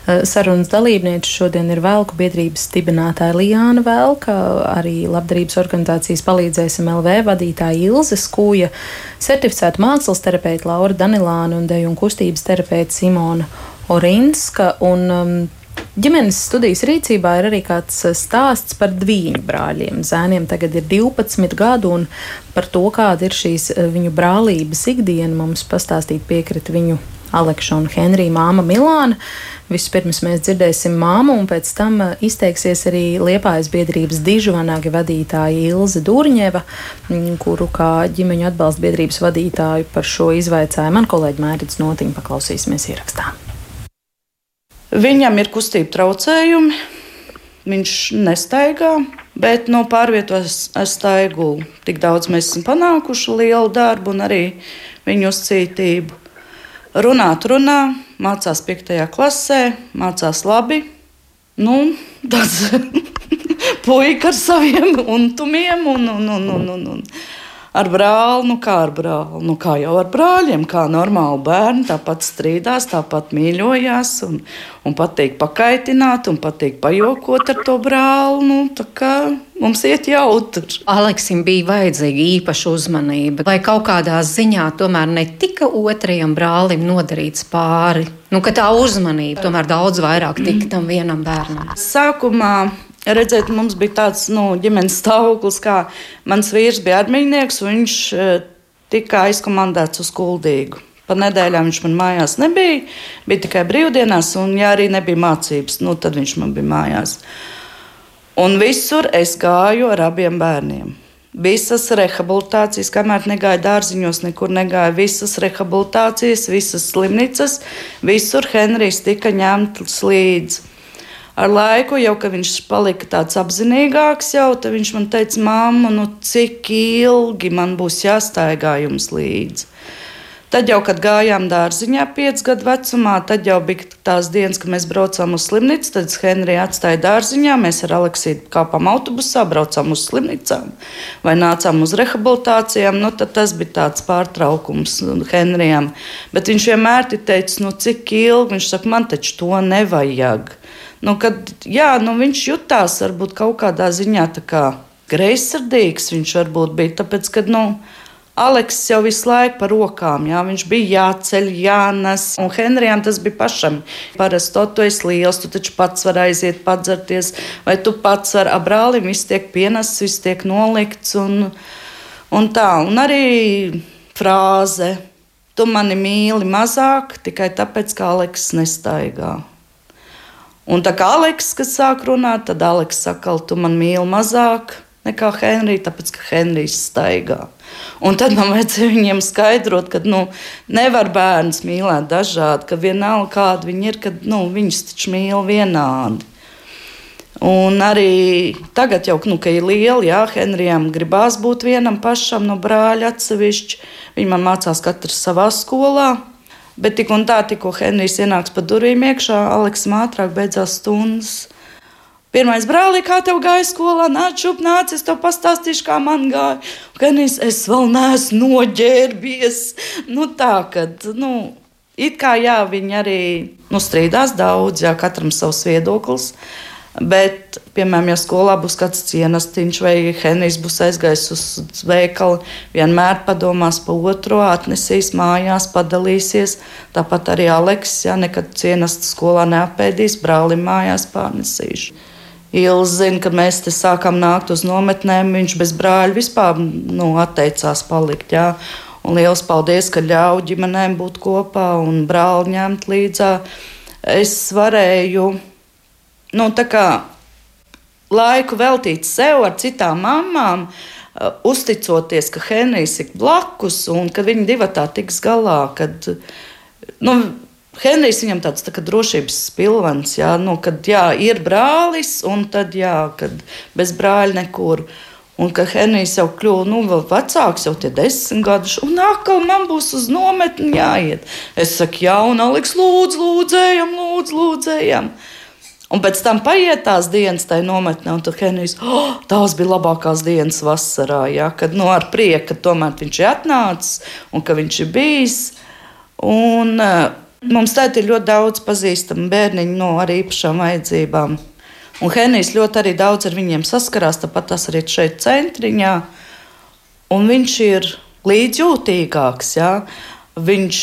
sarunas dalībniece šodien ir Velku biedrības dibinātāja Lijāna Velka, arī labdarības organizācijas palīdzēsim LV vadītāja Ilze Skūja, certificēta mākslas terapeita Laura Danilāna un deju un kustības terapeita Simona Orinska. Un, um, Ģimenes studijas rīcībā ir arī kāds eh, stāsts par dviņu brāļiem. Zēniem tagad ir 12 gadu, un par to, kāda ir šīs eh, viņu brālības ikdiena, mums pastāstīt piekrita viņu Aleksa un Henrija māma Milāna. Vispirms mēs dzirdēsim māmu, un pēc tam eh, izteiksies arī Liepājas biedrības dižvanāga vadītāja Ilze Durņeva, mm, kuru kā ģimeņu atbalsta biedrības vadītāju par šo izvaicāju man kolēģi Mērķis Notiņa paklausīsimies ierakstā. Viņam ir kustību traucējumi, viņš nestaigā, bet no pārvietojas ar staigu tik daudz mēs esam panākuši lielu darbu un arī viņu uzcītību. Runāt, runā, mācās 5. klasē, mācās labi. Nu, tāds puika ar saviem untumiem un, un, un, un, un, un ar brāli, nu kā ar brāli, nu kā jau ar brāļiem, kā normāli bērni, tāpat strīdās, tāpat mīļojās un, un patīk pakaitināt un patīk pajokot ar to brāli. Nu, tā kā mums iet jautri. Aleksim bija vajadzīga īpaša uzmanība, lai kaut kādā ziņā tomēr ne tikai otrajam brālim nodarīts pāri. Nu, tā uzmanība tomēr daudz vairāk tika tam vienam bērnam. Sākumā Redzēt, mums bija tāds nu, ģimenes stāvoklis, kā mans vīrs bija armijnieks, un viņš e, tika aizkomandēts uz kuldīgu. Pa nedēļām viņš man mājās nebija, bija tikai brīvdienās, un, ja arī nebija mācības, nu, tad viņš man bija mājās. Un visur es gāju ar abiem bērniem. Visas rehabilitācijas, kamēr negāju dārziņos, nekur negāju. Visas rehabilitācijas, visas slimnīcas, visur Henrijs tika ņemts līdzi. Ar laiku, jau kad viņš palika tāds apzinīgāks, jau viņš man teica, māma, nu cik ilgi man būs jāstaigā jums līdzi. Tad jau, kad gājām dārziņā, 5 gadu vecumā, tad jau bija tās dienas, kad mēs braucām uz slimnīcu. Tad Henrija atstāja dārziņā, mēs ar Aleksīdu kāpām autobusā, braucām uz slimnīcām vai nācām uz rehabilitācijām. Nu, tas bija tāds pārtraukums Henrijam. Bet viņš vienmēr teica, nu, cik ilgi viņš saka, man taču to nevajag. Nu, kad, jā, nu, viņš jutās varbūt kaut kādā ziņā kā greizsirdīgs. Viņš varbūt bija tāpēc, ka. Nu, Aleks jau visu laiku par rokām, jā, viņš bija jāceļ, jānes. Un Henrijam tas bija pašam. Parasti to tu esi liels, tu taču pats vari aiziet, padzerties, vai tu pats vari abrālim, viss tiek pienests, viss tiek nolikts. Un, un tā, un arī frāze, tu mani mīli mazāk tikai tāpēc, ka Aleks nestaigā. Un tā kā Aleks, kas sāk runāt, tad Aleks saka, tu man mīli mazāk nekā Henrijs, tāpēc ka Henrijs staigā. Un tad man vajadzēja viņiem skaidrot, ka nu, nevar bērns mīlēt dažādi, ka vienalga kāda viņi ir, ka nu, viņus taču mīl vienādi. Un arī tagad, jau, nu, kad ir liela, jā, Henrijam gribās būt vienam pašam no brāļa atsevišķi. Viņi man mācās katrs savā skolā. Bet tik un tā, tikko Henrijs ienāks pa durvīm iekšā, Aleksim ātrāk beidzās stundas. Pirmais brālis, kā tev gāja skolā, nāc, šup, nāc, es tev pastāstīšu, kā man gāja. Henrijs, es vēl neesmu noģērbies. Nu, tā, kad, nu, it kā jā, viņi arī nu, strīdās daudz, jā, katram savs viedoklis. Uh, Bet, piemēram, ja skolā būs kāds cienestiņš vai Henrijs būs aizgājis uz veikalu, vienmēr padomās par otru, atnesīs mājās, padalīsies. Tāpat arī Aleks, ja nekad cienesta skolā neapēdīs, brālim mājās pārnesīšu. Ilzi zina, ka mēs te sākam nākt uz nometnēm, viņš bez brāļa vispār nu, atteicās palikt. Jā. Un liels paldies, ka ļauj ģimenēm būt kopā un brāli ņemt līdzi. Es varēju nu, laiku veltīt sev ar citām mamām, uh, uzticoties, ka Henrijs ir blakus un ka viņi divi tā tiks galā. Kad, nu, Henrijs viņam tāds tā drošības pilvens, jā, nu, kad jā, ir brālis, un tad jā, kad bez brāļa nekur. Un ka Henrijs jau kļuva nu, vecāks, jau tie desmit gadus, un atkal man būs uz nometni jāiet. Es saku, jā, un Aleks, lūdzu, lūdzējam, lūdzu, lūdzējam. Un pēc tam paiet tās dienas tajā nometnē, un tur Henrijs, oh, tās bija labākās dienas vasarā, jā, kad nu, ar prieku, ka tomēr viņš ir atnācis un ka viņš ir bijis. Un, uh, Mums tagad ir ļoti daudz pazīstamu bērniņu no arī īpašām vajadzībām. Un Henrijs ļoti arī daudz ar viņiem saskarās, tāpat tas arī šeit centriņā. Un viņš ir līdzjūtīgāks. Ja? Viņš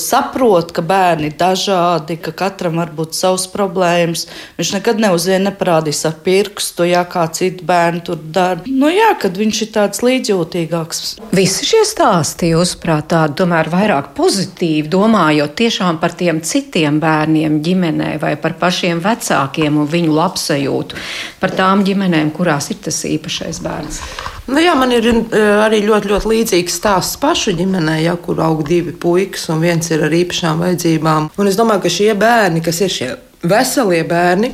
saprot, ka bērni ir dažādi, ka katram var būt savs problēmas. Viņš nekad neuzvien neparādīs ar pirkstu, ja kā citi bērni tur dara. Nu, jā, kad viņš ir tāds līdzjūtīgāks. Visi šie stāsti, jūsuprāt, tādi tomēr vairāk pozitīvi, domājot tiešām par tiem citiem bērniem ģimenē vai par pašiem vecākiem un viņu labsajūtu, par tām ģimenēm, kurās ir tas īpašais bērns. Nu, jā, man ir eh, arī ļoti, ļoti līdzīgs stāsts pašu ģimenē, ja, kur aug divi puikas, un viens ir ar īpašām vajadzībām. Un es domāju, ka šie bērni, kas ir šie veselie bērni,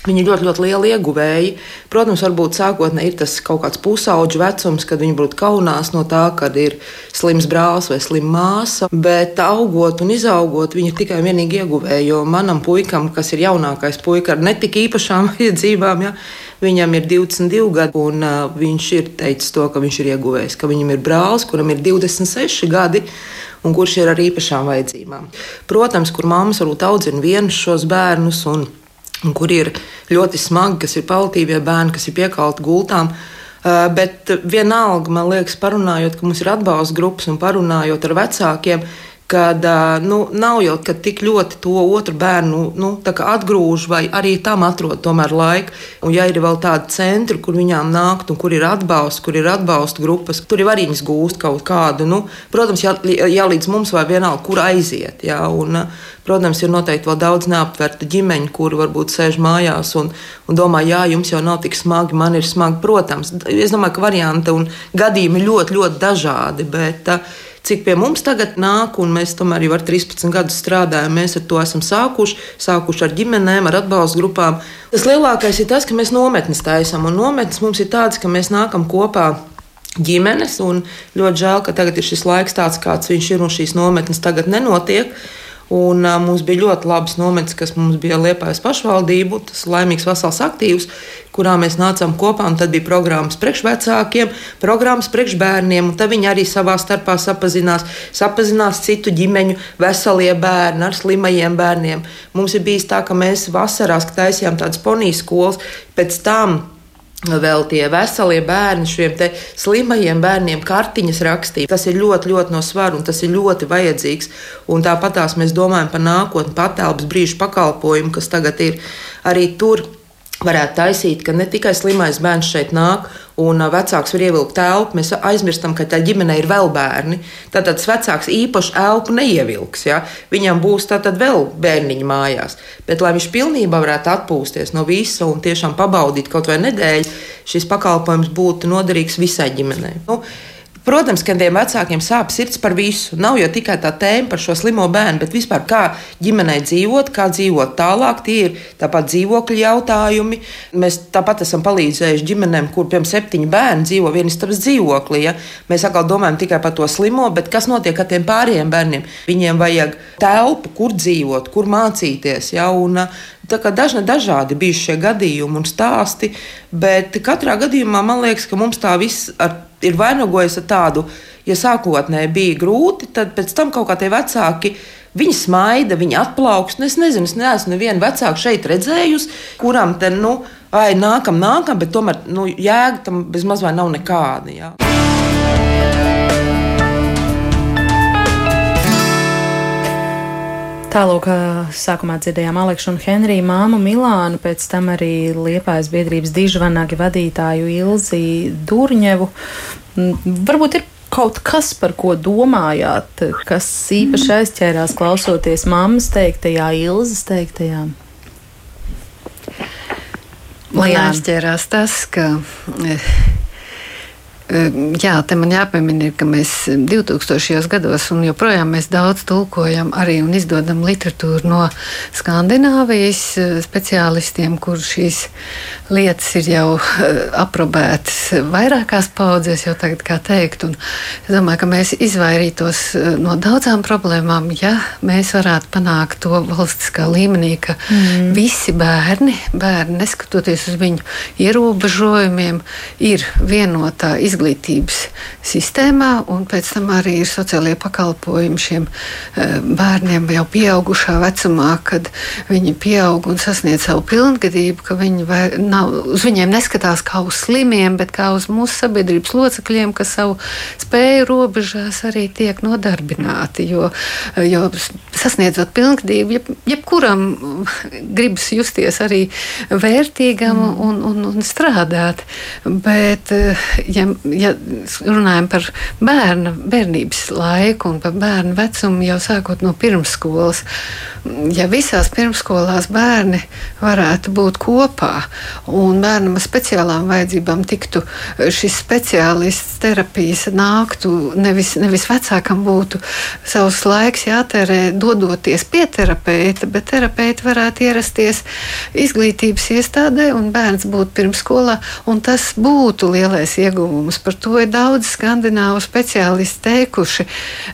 Viņi ļoti, ļoti lieli ieguvēji. Protams, varbūt sākotnēji ir tas kaut kāds pusauģu vecums, kad viņi būtu kaunās no tā, ka ir slims brālis vai slima māsa. Bet augot un izaugot, viņi ir tikai un vienīgi ieguvēji. Jo manam puikam, kas ir jaunākais puika ar netik īpašām vajadzībām, ja, Viņam ir 22 gadi, un uh, viņš ir teicis to, ka viņš ir ieguvējis, ka viņam ir brālis, kuram ir 26 gadi. Un kurš ir ar īpašām vajadzībām. Protams, kur mammas varbūt audzina vienus šos bērnus, un, un kur ir ļoti smagi, kas ir palitīvie bērni, kas ir piekalti gultām. Uh, bet vienalga, man liekas, parunājot, ka mums ir atbalsta grupas un parunājot ar vecākiem, uh, kad nu, nav jau tik ļoti to otru bērnu nu, atgrūž, vai arī tam atrod tomēr laiku. Un, ja ir vēl tādi centri, kur viņām nākt, un kur ir atbalsts, kur ir atbalsta grupas, tur ir arī viņas gūst kaut kādu. Nu, protams, jā, jā, līdz mums vai vienalga, kur aiziet. Jā, un, protams, ir noteikti vēl daudz neaptverta ģimeņa, kuri varbūt sēž mājās un, un domā, jā, jums jau nav tik smagi, man ir smagi. Protams, es domāju, ka varianti un gadījumi ļoti, ļoti dažādi. Bet, uh, cik pie mums tagad nāk, un mēs tomēr jau ar 13 gadus strādājam, mēs ar to esam sākuši, sākuši ar ģimenēm, ar atbalstu grupām. Tas lielākais ir tas, ka mēs nometnes taisām, un nometnes mums ir tāds, ka mēs nākam kopā. Ģimenes, un ļoti žēl, ka tagad ir šis laiks tāds, kāds viņš ir, un šīs nometnes tagad nenotiek. Un, uh, mums bija ļoti labs nometnes, kas mums bija Liepājas pašvaldību, tas laimīgs vesels aktīvs, kurā mēs nācām kopā. Tad bija programmas priekšvecākiem, programmas priekšbērniem, un tad viņi arī savā starpā sapazinās, sapazinās citu ģimeņu, veselie bērni ar slimajiem bērniem. Mums ir bijis tā, ka mēs vasarās taisījām tādas ponijas skolas, pēc tam vēl tie veselie bērni, šiem slimajiem bērniem kartiņas rakstīja. Tas ir ļoti, ļoti no svara un tas ir ļoti vajadzīgs. Un tāpat mēs domājam par nākotni, patālpas brīžu pakalpojumu, kas tagad ir arī tur varētu taisīt, ka ne tikai slimais bērns šeit nāk un vecāks var ievilkt telpu, mēs aizmirstam, ka tajā ģimenē ir vēl bērni. Tad tas vecāks īpaši elpu neievilks. Ja? Viņam būs tātad vēl bērniņi mājās. Bet, lai viņš pilnībā varētu atpūsties no visa un tiešām pabaudīt kaut vai nedēļu, šis pakalpojums būtu noderīgs visai ģimenei. Nu, Protams, ka tiem vecākiem sāp sirds par visu. Nav jau tikai tā tēma par šo slimo bērnu, bet vispār kā ģimenei dzīvot, kā dzīvot tālāk. Tie ir tāpat dzīvokļu jautājumi. Mēs tāpat esam palīdzējuši ģimenēm, kur piemēram septiņi bērni dzīvo vienistabas dzīvoklī. Ja? Mēs atkal domājam tikai par to slimo, bet kas notiek ar tiem pārējiem bērniem? Viņiem vajag telpu, kur dzīvot, kur mācīties. Ja? Un, Dažna, dažādi bija šie gadījumi un stāsti, bet katrā gadījumā man liekas, ka mums tā viss ar ir vainagojies ar tādu, ja sākotnēji bija grūti, tad pēc tam kaut kā tie vecāki. Viņi smaida, viņi atplaukst. Nu, es nezinu, es neesmu nevienu vecāku šeit redzējusi, kuram te, nu, ai, nākam, nākam, bet tomēr nu, jēga tam bezmaz vai nav nekāda. Jā. Tālāk, sākumā dzirdējām Aleksu un Henriju māmu Milānu, pēc tam arī Liepājas biedrības dižvanagi vadītāju Ilzi Durņevu. Mm, varbūt ir kaut kas, par ko domājāt, kas īpaši aizķērās klausoties mammas teiktajā, Ilzas teiktajā? Man aizķērās tas, ka. Jā, te man jāpiemina, ka mēs 2000. gados un joprojām mēs daudz tulkojam arī un izdodam literatūru no Skandināvijas speciālistiem, kur šīs lietas ir jau aprobētas vairākās paudzēs, jau tagad kā teikt. Un es domāju, ka mēs izvairītos no daudzām problēmām, ja mēs varētu panākt to valstiskā līmenī, ka mm. visi bērni, bērni, neskatoties uz viņu ierobežojumiem, ir vienotā izglītībā izglītības sistēmā, un pēc tam arī ir sociālie pakalpojumi šiem eh, bērniem jau pieaugušā vecumā, kad viņi pieaug un sasniedz savu pilngadību, ka viņi nav, uz viņiem neskatās kā uz slimiem, bet kā uz mūsu sabiedrības locekļiem, kas savu spēju robežās arī tiek nodarbināti. Jo, jo sasniedzot pilngadību, jeb, jebkuram gribas justies arī vērtīgam mm. un, un, un strādāt. Bet, eh, ja, ja runājam par bērna, bērnības laiku un par bērnu vecumu, jau sākot no pirmsskolas, ja visās pirmsskolās bērni varētu būt kopā un bērnam ar speciālām vajadzībām tiktu šis speciālists terapijas nāktu, nevis, nevis vecākam būtu savs laiks jātērē dodoties pie terapeita, bet terapeiti varētu ierasties izglītības iestādē un bērns būtu pirmsskolā, un tas būtu lielais ieguvums par to ir daudz skandināvu speciālisti teikuši,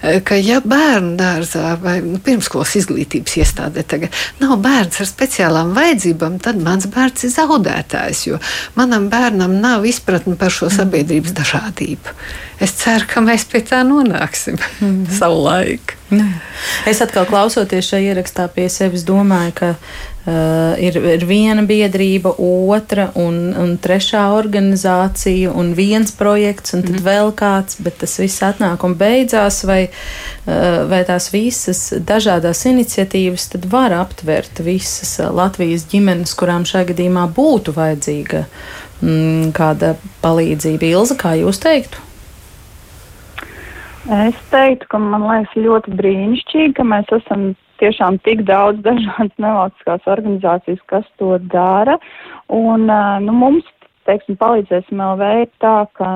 eh, ka ja bērnu dārzā vai nu, pirmskolas izglītības iestādē tagad nav bērns ar speciālām vajadzībām, tad mans bērns ir zaudētājs, jo manam bērnam nav izpratne par šo sabiedrības dažādību. Es ceru, ka mēs pie tā nonāksim mm -hmm. savu laiku. Es atkal klausoties šajā ierakstā pie sevis domāju, ka Uh, ir, ir viena biedrība, otra un, un trešā organizācija, un viens projekts, un tad mm. vēl kāds, bet tas viss atnāk un beidzās, vai, uh, vai tās visas dažādas iniciatīvas tad var aptvert visas Latvijas ģimenes, kurām šajā gadījumā būtu vajadzīga mm, kāda palīdzība. Ilza, kā jūs teiktu? Es teiktu, ka man liekas ļoti brīnišķīgi, ka mēs esam tiešām tik daudz dažādas nevalstiskās organizācijas, kas to dara. Un, nu, mums, teiksim, palīdzēsim LV tā, ka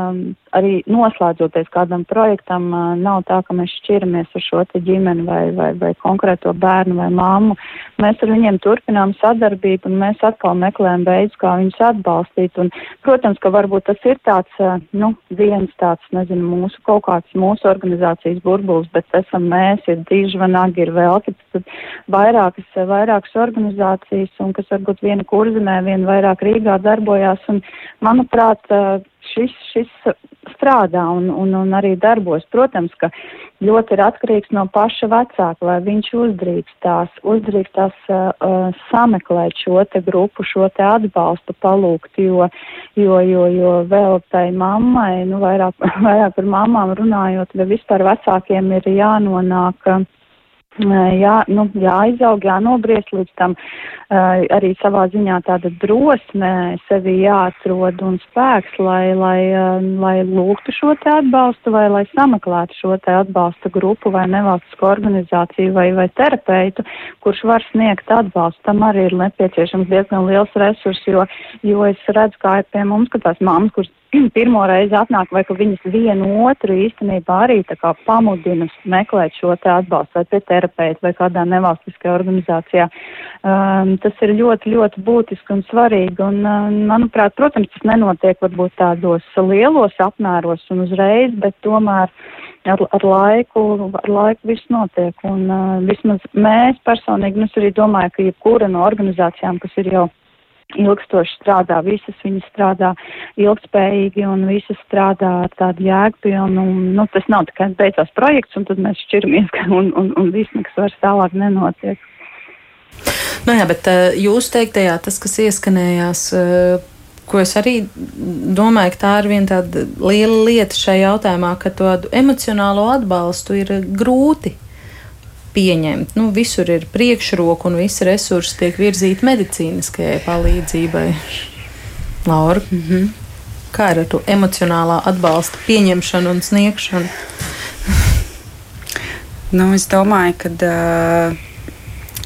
arī noslēdzoties kādam projektam, nav tā, ka mēs šķiramies ar šo ģimeni vai, vai, vai konkrēto bērnu vai mammu. Mēs ar viņiem turpinām sadarbību un mēs atkal meklējam veidus, kā viņus atbalstīt. Un, protams, ka varbūt tas ir tāds, nu, viens tāds, nezinu, mūsu kaut kāds mūsu organizācijas burbulis, bet esam mēs, ir dižvanagi, ir vēl kāds vairākas, vairākas organizācijas un kas varbūt viena kurzemē, viena vairāk Rīgā darbojās. Un, manuprāt, šis, šis strādā un, un, un arī darbojas. Protams, ka ļoti ir atkarīgs no paša vecāka, vai viņš uzdrīkstās, uzdrīkstās uh, uh, sameklēt šo te grupu, šo te atbalstu palūgt, jo, jo, jo, jo vēl tai mammai, nu vairāk, vairāk par mamām runājot, vai vispār vecākiem ir jānonāk. Uh, jā, nu, jāizaug, jānobriest līdz tam uh, arī savā ziņā tāda drosme sevi jāatrod un spēks, lai, lai, uh, lai lūgtu šo te atbalstu vai lai sameklētu šo te atbalsta grupu vai nevalstisko organizāciju vai, vai terapeitu, kurš var sniegt atbalstu. Tam arī ir nepieciešams diezgan liels resurs, jo, jo es redzu, kā ir pie mums, ka tās mammas, kuras pirmo reizi atnāk, vai ka viņas vienu otru īstenībā arī pamudina meklēt šo te atbalstu vai pie terapeita vai kādā nevalstiskajā organizācijā. Um, tas ir ļoti, ļoti būtiski un svarīgi. Un, um, manuprāt, protams, tas nenotiek varbūt tādos lielos apmēros un uzreiz, bet tomēr ar, ar laiku, ar laiku viss notiek. Un uh, vismaz mēs personīgi, nu, es arī domāju, ka jebkura no organizācijām, kas ir jau ilgstoši strādā, visas viņas strādā ilgspējīgi un visas strādā ar tādu jēgpilnu. Nu, tas nav tikai beidzās projekts un tad mēs šķiramies un, un, un viss nekas vairs tālāk nenotiek. Nu jā, bet uh, jūs teiktajā tas, kas ieskanējās, uh, ko es arī domāju, ka tā ir viena tāda liela lieta šajā jautājumā, ka tādu emocionālo atbalstu ir grūti pieņemt. Nu, visur ir priekšroka un visi resursi tiek virzīti medicīniskajai palīdzībai. Laura, mm -hmm. kā ir ar to emocionālā atbalsta pieņemšanu un sniegšanu? nu, es domāju, ka. Uh,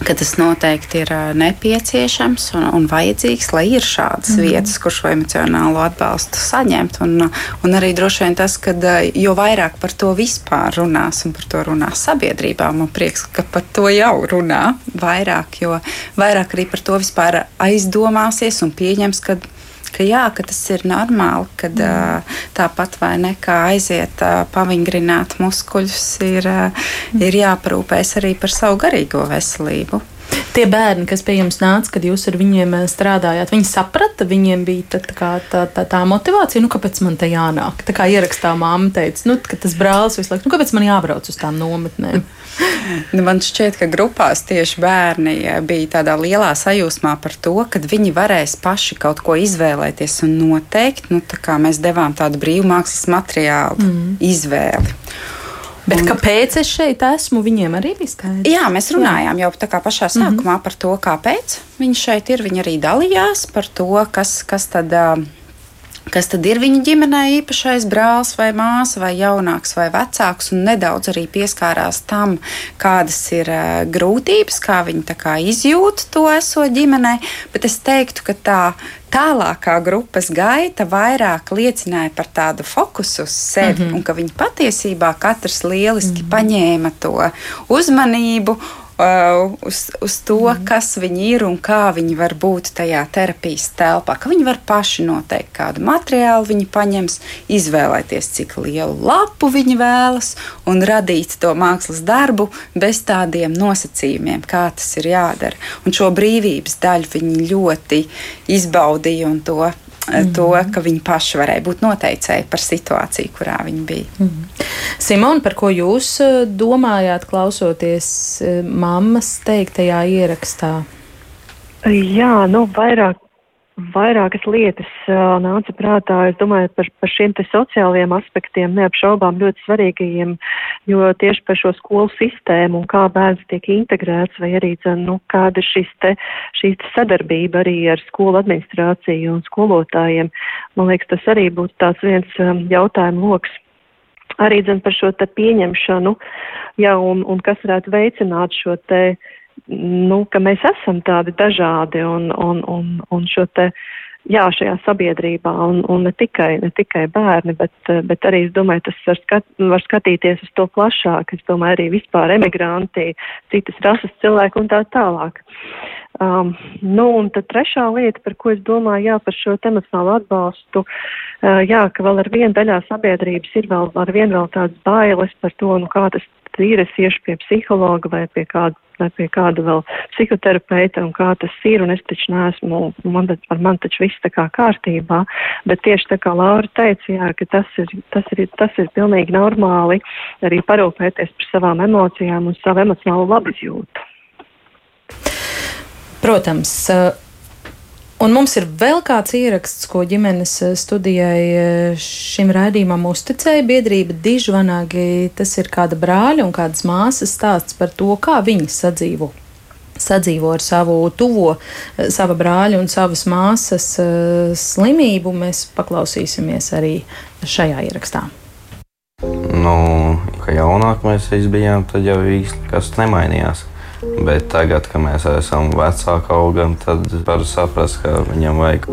ka tas noteikti ir nepieciešams un, un vajadzīgs, lai ir šādas mm. vietas, kur šo emocionālo atbalstu saņemt. Un, un arī droši vien tas, ka jo vairāk par to vispār runās un par to runās sabiedrībā, man prieks, ka par to jau runā vairāk, jo vairāk arī par to vispār aizdomāsies un pieņems, ka ka jā, ka tas ir normāli, ka mm. tāpat vai ne kā aiziet pavingrināt muskuļus, ir, ir jāparūpēs arī par savu garīgo veselību. Tie bērni, kas pie jums nāca, kad jūs ar viņiem strādājāt, viņi saprata, viņiem bija tā, tā, tā, tā, tā motivācija, nu, kāpēc man te jānāk. Tā kā ierakstā māma teica, nu, ka tas brālis visu laiku, nu, kāpēc man jābrauc uz tām nometnēm. Nu, man šķiet, ka grupās tieši bērni bija tādā lielā sajūsmā par to, ka viņi varēs paši kaut ko izvēlēties un noteikt. Nu, mēs devām tādu brīvu mākslas materiālu mm. izvēli. Bet un, kāpēc es šeit esmu? Viņiem arī bija skaidrs. Jā, mēs runājām jau tā kā pašā sākumā mm -hmm. par to, kāpēc viņi šeit ir. Viņi arī dalījās par to, kas, kas tad. Uh, kas tad ir viņa ģimenē īpašais brālis vai māsa vai jaunāks vai vecāks, un nedaudz arī pieskārās tam, kādas ir grūtības, kā viņi kā izjūt to esot ģimenē. Bet es teiktu, ka tā tālākā grupas gaita vairāk liecināja par tādu fokusu uz sevi, mm -hmm. un ka viņi patiesībā katrs lieliski mm -hmm. paņēma to uzmanību uz, uz to, mm. kas viņi ir un kā viņi var būt tajā terapijas telpā. Ka viņi var paši noteikt, kādu materiālu viņi paņems, izvēlēties, cik lielu lapu viņi vēlas un radīt to mākslas darbu bez tādiem nosacījumiem, kā tas ir jādara. Un šo brīvības daļu viņi ļoti izbaudīja un to mm. to, ka viņi paši varēja būt noteicēji par situāciju, kurā viņi bija. Mm. Simon, par ko jūs eh, domājāt, klausoties eh, mammas teiktajā ierakstā? Jā, nu, vairāk Vairākas lietas uh, nāca prātā, es domāju, par, par šiem te sociālajiem aspektiem neapšaubām ļoti svarīgajiem, jo tieši par šo skolu sistēmu un kā bērns tiek integrēts, vai arī, nu, kāda šis te, šī sadarbība arī ar skolu administrāciju un skolotājiem, man liekas, tas arī būtu tāds viens um, jautājumu loks. Arī, dzen, par šo te pieņemšanu, jā, un, un kas varētu veicināt šo te uh, nu, ka mēs esam tādi dažādi un, un, un, un šo te, jā, šajā sabiedrībā, un, un ne, tikai, ne tikai bērni, bet, bet arī, es domāju, tas var, skat, var skatīties uz to plašāk, es domāju, arī vispār emigranti, citas rases cilvēki un tā tālāk. Um, nu, un tad trešā lieta, par ko es domāju, jā, par šo emocionālu atbalstu, uh, jā, ka vēl ar vienu daļā sabiedrības ir vēl ar vienu vēl tādas bailes par to, nu, kā tas ir, es iešu pie psihologa vai pie kāda, vai pie kāda vēl psihoterapeita un kā tas ir, un es taču neesmu, man, ar man taču viss tā kā kārtībā, bet tieši tā kā Laura teica, jā, ka tas ir, tas ir, tas ir pilnīgi normāli arī parūpēties par savām emocijām un savu emocionālo labizjūtu. Protams, Un mums ir vēl kāds ieraksts, ko ģimenes eh, studijai eh, šim raidījumam uzticēja biedrība Dižvanāgi. Tas ir kāda brāļa un kādas māsas stāsts par to, kā viņi sadzīvo. Sadzīvo ar savu tuvo, eh, sava brāļa un savas māsas slimību. Mēs paklausīsimies arī šajā ierakstā. Nu, kā jaunāk mēs bijām, tad jau īsti kas nemainījās. Bet tagad, kad mēs esam vecāki augam, tad var saprast, ka viņam vajag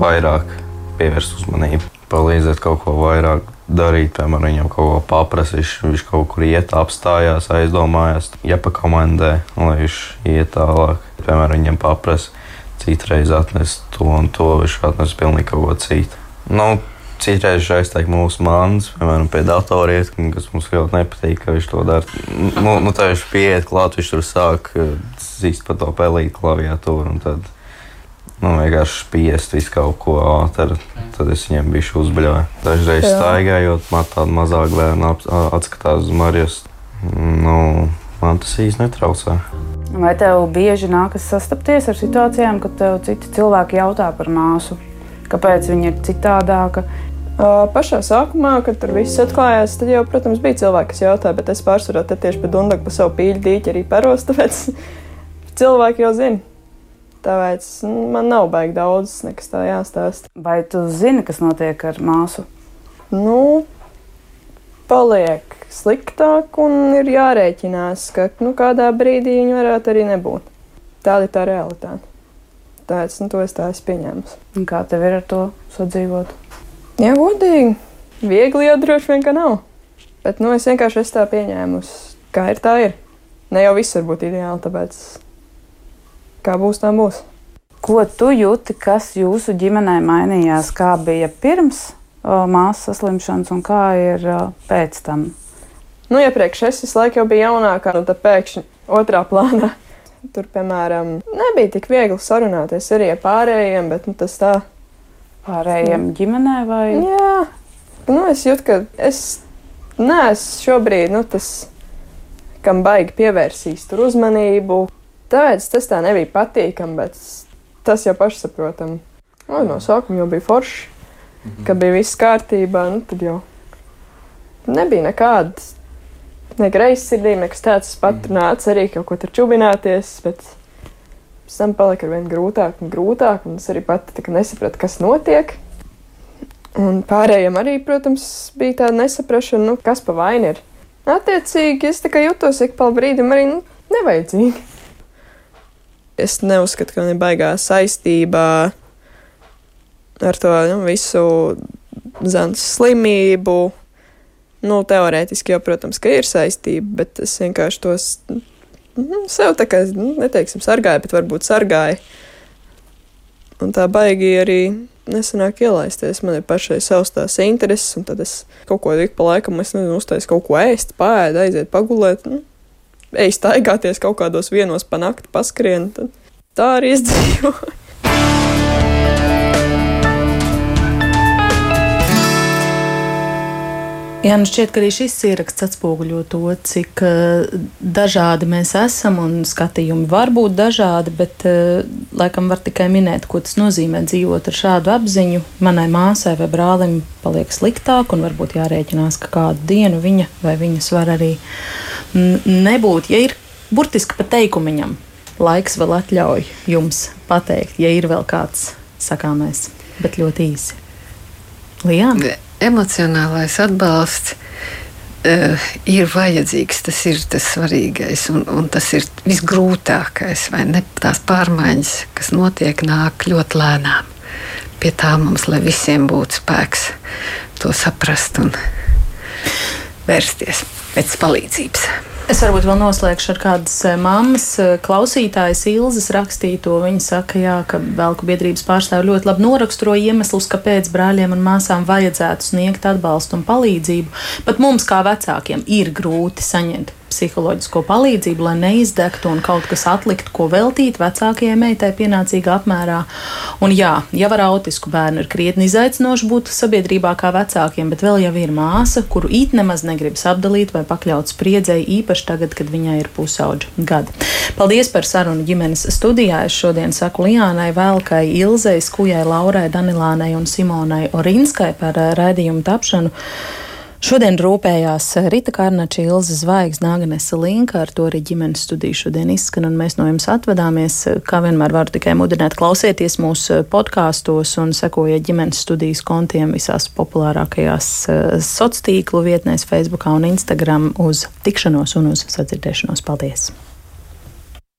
vairāk pievērst uzmanību, palīdzēt kaut ko vairāk darīt. Piemēram, viņam kaut ko paprasīt, viņš, kaut kur iet, apstājās, aizdomājās, iepakomendē, lai viņš iet tālāk. Piemēram, viņam paprasa, citreiz atnes to un to, viņš atnes pilnīgi kaut ko citu. Nu, Citreiz aizteik mūsu mākslas, piemēram, pie datoriem, kas mums ļoti nepatīk, ka viņš to dara. Nu, nu, tā viņš pieiet klāt, viņš tur sāk eh, zīst pa to pelīti klaviatūru. Tad nu, vienkārši spiest visu kaut ko ātri. Tad es viņiem biju uzbļāvis. Dažreiz staigājot, man tāda mazāk bērna atskatās uz Marijas. Nu, man tas īsti netraucē. Vai tev bieži nākas sastapties ar situācijām, kad tev citi cilvēki jautā par māsu? Kāpēc viņa ir citādāka? Pašā sākumā, kad tur viss atklājās, tad jau, protams, bija cilvēki, kas jautāja, bet es pārsvarā tieši pie Dunkas pa savu pīļu dīķi arī paros, tāpēc cilvēki jau zina. Tāpēc nu, man nav baigi daudz, nekas tā jāstāsta. Vai tu zini, kas notiek ar māsu? Nu, paliek sliktāk, un ir jārēķinās, ka nu, kādā brīdī viņi varētu arī nebūt. Tāda ir tā realitāte. Tāpēc nu, to es tā esmu pieņēmusi. Kā tev ir ar to sadzīvot? Jā, godīgi. Viegli jau droši vien, ka nav. Bet nu, es vienkārši esmu tā pieņēmusi. Kā ir, tā ir. Ne jau viss var būt ideāli, tāpēc kā būs, tā būs. Ko tu jūti, kas jūsu ģimenē mainījās? Kā bija pirms māsas saslimšanas un kā ir pēc tam? Nu, iepriekš es visu laiku biju jaunākā, un tad pēkšņi otrā plānā. Tur, piemēram, nebija tik viegli sarunāties arī ar pārējiem, bet nu, tas tā. Pārējiem ģimenē vai? Jā, nu, es jūtu, ka es neesmu šobrīd nu, tas, kam baigi pievērsīs tur uzmanību. Tāpēc tas tā nebija patīkami, bet tas jau pašsaprotami. Nu, no sākuma jau bija forši ka bija viss kārtībā, nu, tad jau nebija nekādas ne greizsirdība, nekas tāds. Es pat nācu arī kaut ko tur čubināties, bet pēc tam palika ar vien grūtāk un grūtāk, un es arī pati nesapratu, kas notiek. Un pārējiem arī, protams, bija tāda nesaprašana, nu, kas pa vainu ir. Attiecīgi, es tikai jutos ik pa brīdim arī nu, nevajadzīgi. Es neuzskatu, ka man ir baigā saistībā ar to nu, visu zāles slimību. Nu, teorētiski jau, protams, ka ir saistība, bet es vienkārši tos nu, sev tā kā, nu, neteiksim, sargāju, bet varbūt sargāju. Un tā baigi arī nesanāk ielaisties. Man ir pašai savs tās intereses, un tad es kaut ko ik pa laikam, es nezinu, uztaisu kaut ko ēst, pāēd, aiziet pagulēt. Nu, ej staigāties kaut kādos vienos pa nakti, paskrien. Tā arī es dzīvoju. Jā, nu šķiet, ka arī šis ieraksts atspoguļo to, cik uh, dažādi mēs esam un skatījumi var būt dažādi, bet uh, laikam var tikai minēt, ko tas nozīmē dzīvot ar šādu apziņu. Manai māsai vai brālim paliek sliktāk, un varbūt jārēķinās, ka kādu dienu viņa vai viņas var arī nebūt. Ja ir burtiski pa teikumiņam, laiks vēl atļauj jums pateikt, ja ir vēl kāds sakāmais, bet ļoti īsi. Lijāna? Emocionālais atbalsts uh, ir vajadzīgs. Tas ir tas svarīgais un, un tas ir visgrūtākais. Ne, tās pārmaiņas, kas notiek, nāk ļoti lēnām. Pie tā mums, lai visiem būtu spēks to saprast un vērsties pēc palīdzības. Es varbūt vēl noslēgšu ar kādas eh, mammas eh, klausītājas Ilzas rakstīto. Viņa saka, jā, ka Velku biedrības pārstāvja ļoti labi noraksturo iemeslus, kāpēc brāļiem un māsām vajadzētu sniegt atbalstu un palīdzību. Pat mums, kā vecākiem, ir grūti saņemt psiholoģisko palīdzību, lai neizdegtu un kaut kas atliktu, ko veltīt vecākajai meitai pienācīgā apmērā. Un jā, jau ar autisku bērnu ir krietni izaicinoši būt sabiedrībā kā vecākiem, bet vēl jau ir māsa, kuru it nemaz negribas apdalīt vai pakļaut spriedzēji, īpaši tagad, kad viņai ir pusauģa gadi. Paldies par sarunu ģimenes studijā. Es šodien saku Lijānai, Velkai, Ilzei, Skujai, Laurai, Danilānai un Simonai Orinskai par raidījumu tapšanu. Šodien rūpējās Rita Kārnača, Ilza Zvaigznes, Nāganesa Linka, ar to arī ģimenes studiju šodien izskan, un mēs no jums atvadāmies. Kā vienmēr varu tikai mudināt klausieties mūsu podkāstos un sekojiet ģimenes studijas kontiem visās populārākajās eh, sociālo tīklu vietnēs, Facebook un Instagram uz tikšanos un uz sadzirdēšanos. Paldies!